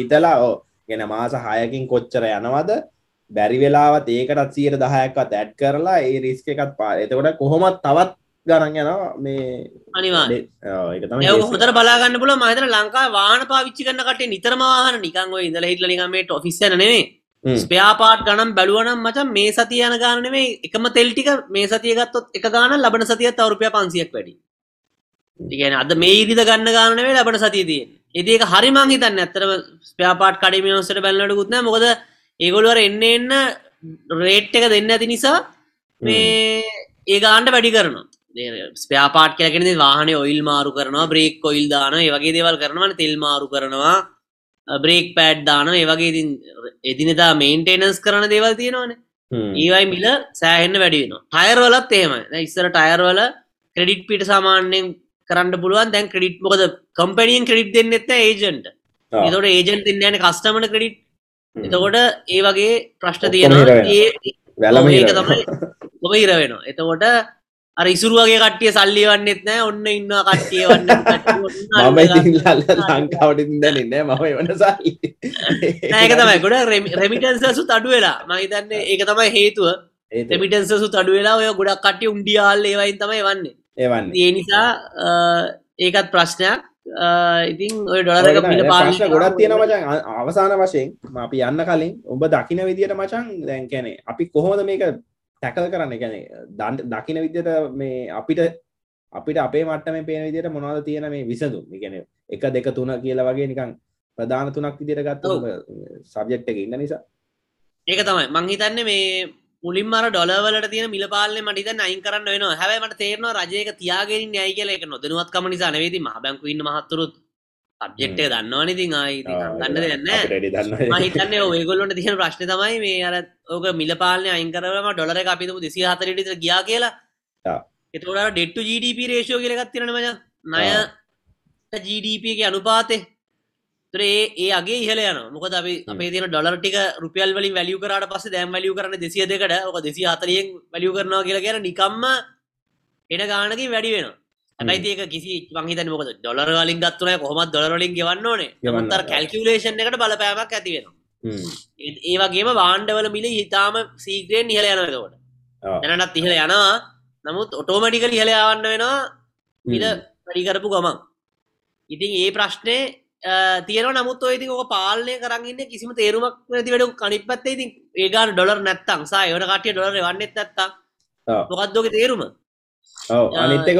හිතලා ඕ ගෙන මාස 6කින් කොච්චර යනවද බැරි වෙලාවත් ඒකටත් 110ක්වත් ඇඩ් කරලා ඒ රිස්ක් එකත් පා එතකොට කොහොමත් තවත් ගණන් යනවා මේ ඒක හොඳට බලාගන්න පුළුවන්. මම හිතන ලංකාවේ වාහන පාවිච්චි කරන කට්ටිය නිතරම වාහන. නිකන් ඔය ඉඳලා හිටලා නිකන් මේ ඔෆිස් යන නෙමෙයි. ස්පයා පාට් ගනම් බැලුවනම් මචන් මේ සතිය යන ගාන නෙමෙයි. එකම තෙල් ටික මේ සතිය ගත්තොත් එක ගාන ලබන සතියත් අවුරුපිය 500ක් වැඩි. කියන්නේ අද මේ ඉරිද ගන්න ගාන නෙමෙයි ලබන සතිය තියෙන්නේ. ඉතින් ඒක හරි මං හිතන්නේ. ඇත්තටම ස්පයා පාට් කඩේ මේ ඔස්සට බැලනකොටුත් නෑ. මොකද ඒගොල්ලෝ අර එන්න එන්න රේට් එක දෙන්නේ නැති නිසා මේ ඒ ගානට වැඩි කරනවා. ස්පයා පාට් කියලා කියන්නේ වාහනේ ඔයිල් මාරු කරනවා බ්‍රේක් ඔයිල් දානවා ඒ වගේ දේවල් කරනවා තෙල් මාරු කරනවා බ්‍රේක් පෑඩ් දාන ඒ වගේ ඉතින් එදිනෙදා මේන්ටේනන්ස් කරන දේවල් තියෙනවානේ. ඒවයි මිල සෑහෙන්න වැඩි වෙනවා. ටයර් වලත් එහෙමයි. ඉස්සර ටයර් වල ක්‍රෙඩිට් පිට සාමාන්‍යයෙන් කරන්න පුළුවන්. දැන් ක්‍රෙඩිට් මොකද කම්පැනියෙන් ක්‍රෙඩිට් දෙන්නෙත් නැහැ ඒජන්ට් ඒතකොට ඒජන්ට් දෙන්නේ නැහැ කස්ටමර්ට ක්‍රෙඩිට් එතකොට ඒ වගේ ප්‍රශ්න තියෙනවා. ඒ වැලම ඒක තමයි ඔබ ඉර වෙනවා. එතකොට අර ඉසුරුවගේ කට්ටිය සල්ලි වන්නෙත් නෑ ඔන්න ඉන්න කට්ටිය වන්න මම ලංකාවට දන්නන්න මම වන සල්ලි. ඒක තමයි. ගොඩ රෙමිටන්සසු අඩු වෙලා. මහිතන්නේ ඒක තමයි හේතුව. රෙමිටන්සසු අඩු වෙලා ඔය ගොඩක් කට්ටිය උන්ඩියාල් ඒවයින් තමයි වන්නේ ඒ නිසා ඒකත් ප්‍රශ්නයක් ඉතින් ඔය ඩොලරක පිට පාශ ගොඩක් තියෙන මචන් අවසාන වශයෙන් අපි යන්න කලින් ඔබ දකින විදියට මචන් දැන් කැනෙ අපි කොහොමද මේක තැකල් කරන්න? ගැන දකින විද්‍යයට මේ අපිට අපිට අපේ මට්ටම පේන විදියට මොනවද තියෙන මේ විසඳුම්? ගැන එක දෙක තුන කියලා වගේ නිකං ප්‍රධාන තුනක් විදියට ගත්ත සබ්ජෙක්් එක ඉන්න නිසා. ඒක තමයි. මංහිතන්නේ මේ මුලින් මර ඩොලවලට තියෙන මිලපාලන මටිත අයින් කරන්න වෙන හැබමට තේරනවා රජයක තියාගෙන යයි කියල එක නොදනුවත්කම නිසා නවේති මහබැංකු ඉන්න මහත්තුරුත් සබ්ජෙක්්ය දන්නවන ඉතින් ආයි ගන්න දෙන්න හිතන්න ඔයගොල්ලොට තියෙන ප්‍රශ්න තමයි මේ අර ඕක මිල පාලන අයිංකරම ඩොලර අපිතුම දෙසි හතරට ගියා කියලා. එතකොට ඩෙට්ටු ජීඩප රේෂෝ කියලගත් තිරන මච. නය ජීඩපගේ අනුපාතේ ඒ ඒ අගේ ඉහල යන මොකද අපි අපේ තින ඩොලර් ටික රුපියල් වලින් වැලිය කරට පස්ස දැම් වැලිය කරන දෙසිය දෙකට ඕක දෙසි හතරියෙන් වැලිය කරනවා කියලා කියන නිකම්ම එන ගානකින් වැඩි වෙනවා. හැබයි ඒක කිසි මංහිතන මොකද ඩොලර් වලින් ගත්තුනය කොහොමත් ඩොලරලින් ගෙවන්න ඕනේ. යමතර කැල්කිවලේෂන් එකට බලපෑමක් ඇති වෙනවා. ඒ වගේම වාණ්ඩවල මිල හිතාම සීග්‍රයෙන් ඉහල යනවදකොට දැනටත් ඉහල යනවා. නමුත් ඔටෝමටිකල් ඉහල යවන්න වෙනවා. මිල පඩිකරපු ගමන්. ඉතින් ඒ ප්‍රශ්නය තියෙන නමුත් ඔය ඉතින් ඕක පාලනය කරන්න කිසිම තේරුමක් නැති වැඩ කනිත් පත්තේ ඉතින් ඒගාන ඩොලර් නැත්තම් සා ඒවන කටිය ඩොලර් වන්නෙත් නැත්තා මොකක්දෝක තේරුම? අනිත්තක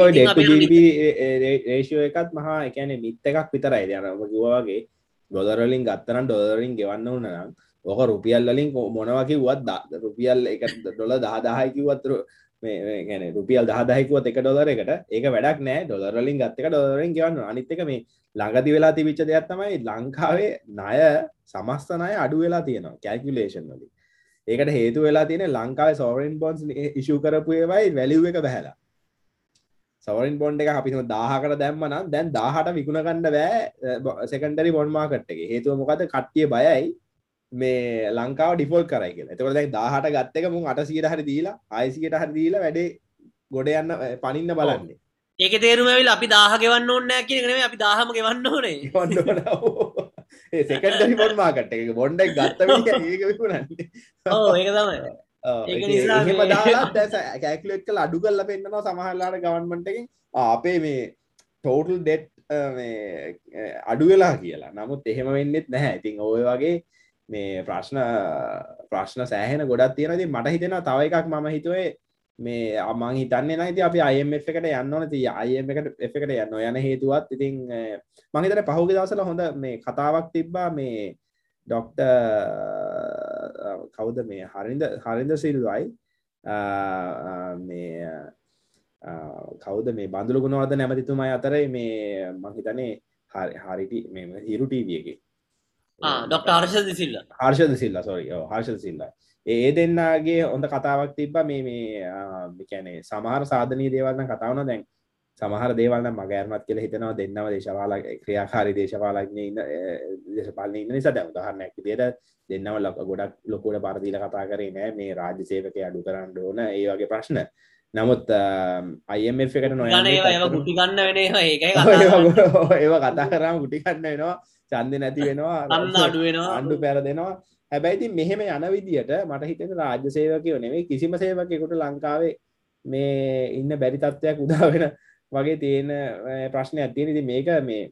රේෂෝ එකත් මහා එකන මිත්ත එකක් විතරයි. යනම කිවවාගේ ඩොදරලින් ගත්තනම් ඩොදරින් ගෙවන්න ඕන නම් ඕක රුපියල් වලින් මොනවකි වත් ද රුපියල් එක ඩොල දහදාහයකිවත්තුර ගැන රුපියල් දහදායකුවත් එක ඩොලර එකට. ඒක වැඩක් නෑ. ඩොලරලින් ගත්තක ඩොලරෙන් ගෙවන්න අනිත්තක මේ ළඟදි වෙලා තිවිච්ච දෙයක් තමයි ලංකාවේ ණය සමස්තනය අඩු වෙලා තියෙනවා කැල්කුලේෂන් වලින්. ඒකට හේතු වෙලා තියෙන ලංකාව සෝරෙන් බොන්ස් ඉශු කරපු ඒවයි වැලිව් එක බැහලා. සවරින් බොන්් එක අපි දාහකට දැම්ම නම් දැන් දාහට විකුණගන්න බෑ සෙකන්ඩරි බොන්මාකට් එක. හේතුව මොකද කට්ටිය බයයි මේ ලංකාව ඩිෆෝල් කරයි කියලා. එතකොට දැන් දාහට ගත්ත එක මුන් අටසියට හරි දීලා ආයිසියට හරි දීලා වැඩේ ගොඩ යන්න පනින්න බලන්නේ. ඒක තේරුමවිල් අපි දාහ ගෙවන්න ඕන්න කියනෙ අපි දාහම ගෙවන්න ඕනේ. සෙකන්ඩරි බොන් මාකට් එක. බොන්්ඩක් ගත්ත ඒක විකුණන්නේ. ඕ ඒක තමයි. එහෙම දාලා කැක්ලෙට් කල අඩු කල්ල පෙන්න්නවා සමහල්ලාට ගවන්මටකින් අපේ මේ ටෝටල් ඩෙට් අඩු වෙලා කියලා. නමුත් එහෙම වෙන්නෙත් නැහැ. ඉතින් ඔය වගේ මේ ප්‍රශ්න ප්‍රශ්න සෑහෙන ගොඩත් තියෙනති මට හිතෙන තව එකක් මම හිතුවේ මේ අමං හිතන්නේ නයිති අපි අයම එකට යන්න ඕන. ති අයම එකට එකට යන්න යන හේතුවත් ඉතින් මහිතර පහුග දවසල හොඳ මේ කතාවක් තිබ්බා මේ ඩොක්ට කවුද මේ? හරිද හරිද සිල්වයි. මේ කවුද මේ බඳුල ගුණවද නැමතිතුමයි අතරයි මේ මහිතනේ හරි හරිටි මෙම හිරුටීවියගේ ඩොක්ට හර්ෂද සිල්ල හර්ෂද සිල්ල සොරි හර්ෂද සිල්ල ඒ දෙන්නගේ හොඳ කතාවක් තිබ්බ. මේ මේ කැනේ සමහර සාධනී දේවල්න කතාවන දැන් සමහර දේවල්න මගෑර්මත් කියල හිතනවා. දෙන්නව දේශවාල ක්‍රියාකාරි දේශපාලක්න දේශපාලන ඉන්න නිසා. දැ උදාහරණයක් විදියට දෙන්නව ලොක ගොඩක් ලොකුට පරදිීල කතා කරේ නෑ. මේ රාජ්‍ය සේවක අඩු කරන්න ඕන. ඒ වගේ ප්‍රශ්න. නමුත් අයම එකට නොය ගුටිගන්න වෙන ඒව කතා කරම ගුටිකන්න වෙනවා. චන්ද නැති වෙනවා. අඩු වෙනවා. අන්ඩු පැර දෙනවා හැබැයිති මෙහෙම යන විදියට මට හිතෙන රාජ්‍ය සේවකයෝ නෙවේ කිසිම සේවකෙකුට ලංකාවේ මේ ඉන්න බැරි තත්ත්වයක් උදා වෙන වගේ තියෙන ප්‍රශ්නයක් තියෙන. ඉති මේක මේ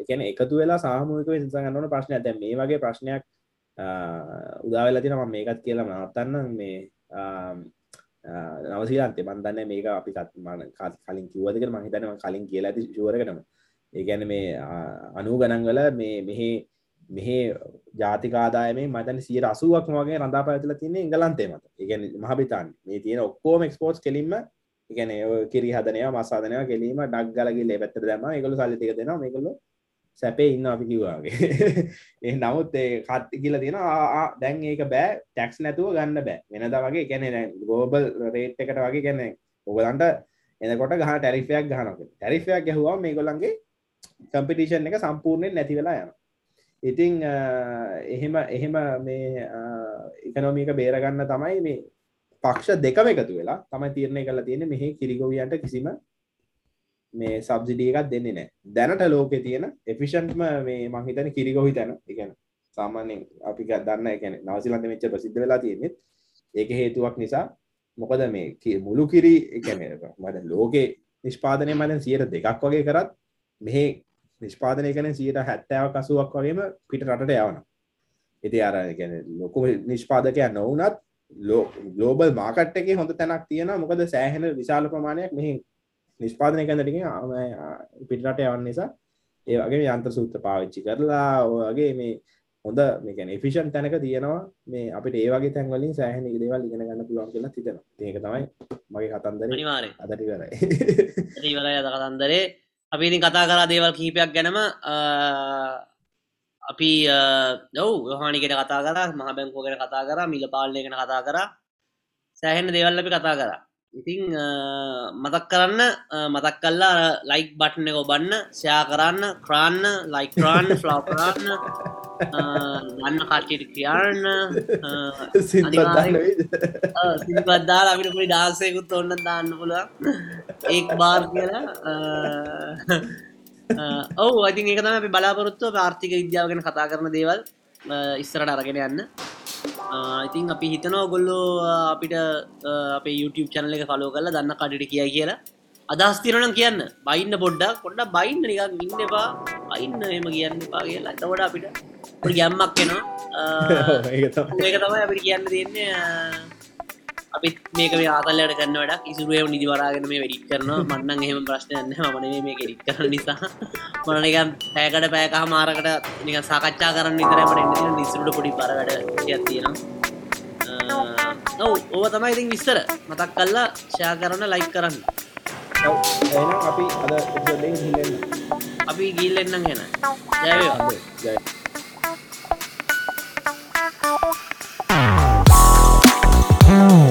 එකන එකතු වෙලා සාමූක විසගන්නන ප්‍රශ්න ඇත මේ වගේ ප්‍රශ්නයක් උදාවෙලා තින ම මේකත් කියලා නවත්තන්න. මේ නවසිලන්තේ බන්දන්න මේක අපි කත්මන කලින් කිවදක මහිතනව කලින් කියලා ඇති ශුවරකටම ඒගැන මේ අනු ගණන්වල මේ මෙහි මෙහි ජාතිකාදායම මතන සිය අසුවක් වගේ රඳා පැතිල තියන්නේ ඉංගලන්තේ මත. ඒගැන මහබිතාන් මේ තියෙන ඔක්කෝම එක්ස්පෝට් කෙලින්ම එකන කිරි හදනය මසාධනය කෙලීම ඩක් ගලගේ පැත්තර දම එකකු සල්ලිතික දෙෙන මේකළු සැපේ ඉන්න අපි කිවවාගේ ඒ නමුත් කත් කියල තියෙන දැන් ඒක බෑ ටැක්ස් නැතුව ගන්න බෑ. වෙනද වගේ කැනෙ ගෝබල් රේට් එකට වගේ කැනෙ ඔගලන්ට එනකොට ගහ ටැරිෆයක් ගහනක ටැරිෆයක් ගැහවා මේ ගොලන්ගේ කම්පිටිෂන් එක සම්පූර්ණයෙන් නැති වෙලා යන ඉතිං එහෙම එහෙම මේ එකනොමික බේරගන්න තමයි මේ පක්ෂ දෙකම එකතු වෙලා තමයි තීරණය කලා තියෙන මෙහි කිරිගොවියන්ට කිසිම මේ සබ්සිඩිය එකක් දෙන්නේ නෑ දැනට ලෝකෙ තියෙන එෆිෂන්ට්ම මේ මහිතන කිරිගොහි තැන. එකන සාමාන්‍යෙන් අපි දන්න එකන නවසිලන්ත මෙච්ච ප්‍රසිද්ධ වෙලා තියෙනෙත් ඒක හේතුවක් නිසා මොකද මේ මුළු කිරි එකන මට ලෝකෙ නිෂ්පාදනය මදන් සියට දෙකක් වගේ කරත් මෙහි නිෂ්පාදනය කන සියට හැත්තාව කසුවක් වගේම පිට රටට යවන ඉති අර ගැන ලොකු නිෂ්පාදකය නොවනත් ලෝබල් මාකට් එක හොඳ තැනක් තියෙන මොකද සෑහෙන විශාල ප්‍රමාණයක් මෙහි නිෂ්පාදනය කැනටික පිටරට යවන්න නිසා ඒ වගේ යන්ත්‍ර සූත්‍ර පාවිච්චි කරලා ඔගේ මේ හොඳ මේකැන එෆිෂන් තැනක තියෙනවා. මේ අපිට ඒවගේ තැන්වලින් සෑහන දේවල් ඉගෙන ගන්න පුළුවන් කියලා තිතෙන ඒක තමයි මගේ කතන්දර අදටි කරයි ඉවරයි අද කතන්දරේ අපි ඉතින් කතා කරා දේවල් කීපයක් ගැනම අපි දව් හානිකට කතා කර මහ බැංකෝ ගැන කතා කර මිල පාලනය ගැන කතා කර සෑහෙන දේවල් අපි කතා කර. ඉතිං මතක් කරන්න මතක් කල්ලා ලයික් බට්න එක ඔබන්න ෂයා කරන්න ක්‍රාන්න ලයික්රාන්න ෆ්ලව් කරන්න ගන්න කට්ටිට කියන්න සිල්පත්දාල අපිට පුලි ඩාසයකුත් ඔන්න දාන්න පුළුව ඒක් බාර් කියලා. ඔව අති ඒක තම අපි බලාපොරොත්තුව ආර්ථික විද්‍යාව ගැන කතා කරන දේවල්. ඉස්සරට අරගෙන යන්න ඉතින් අපි හිතනෝ ගොල්ලෝ අපිට අපේ YouTube චැනල එක කලෝ කරලා දන්න කඩට කිය කියලා. අදස්තිරනම් කියන්න. බයින්න පොඩ්ඩක්. පොඩ්ඩ බයින්න නිකක් ඉන්න එපා. බයින්න එම කියන්න එපා කියලා. තවට අපිට ගැම්මක් වෙනවා ඒක තමයි. අපිට කියන්න දෙන්නේ අපිත් මේක මේ ආතල්ලට කරන්න වැඩක්. ඉසුරුවම නිදිවරාගෙන මේ වැඩික් කරන මන්නන් එහෙම ප්‍රශ්නයන්න මන මේ ගෙරික් කර නිසා. මනනිකම් පැකට පෑකහ මාරකට නික සාකච්ඡා කරන්න විතරමට නිසුරුට පොඩි පර වැඩ තියෙන ඔව ඕව තමයි ඉතින් විස්තර. මතක් කල්ලා ෂයා කරන්න ලයි කරන්න. අපි අද අපි ගිල්ලෙන්න්නම් හෙන ජයවේවා ජය Oh.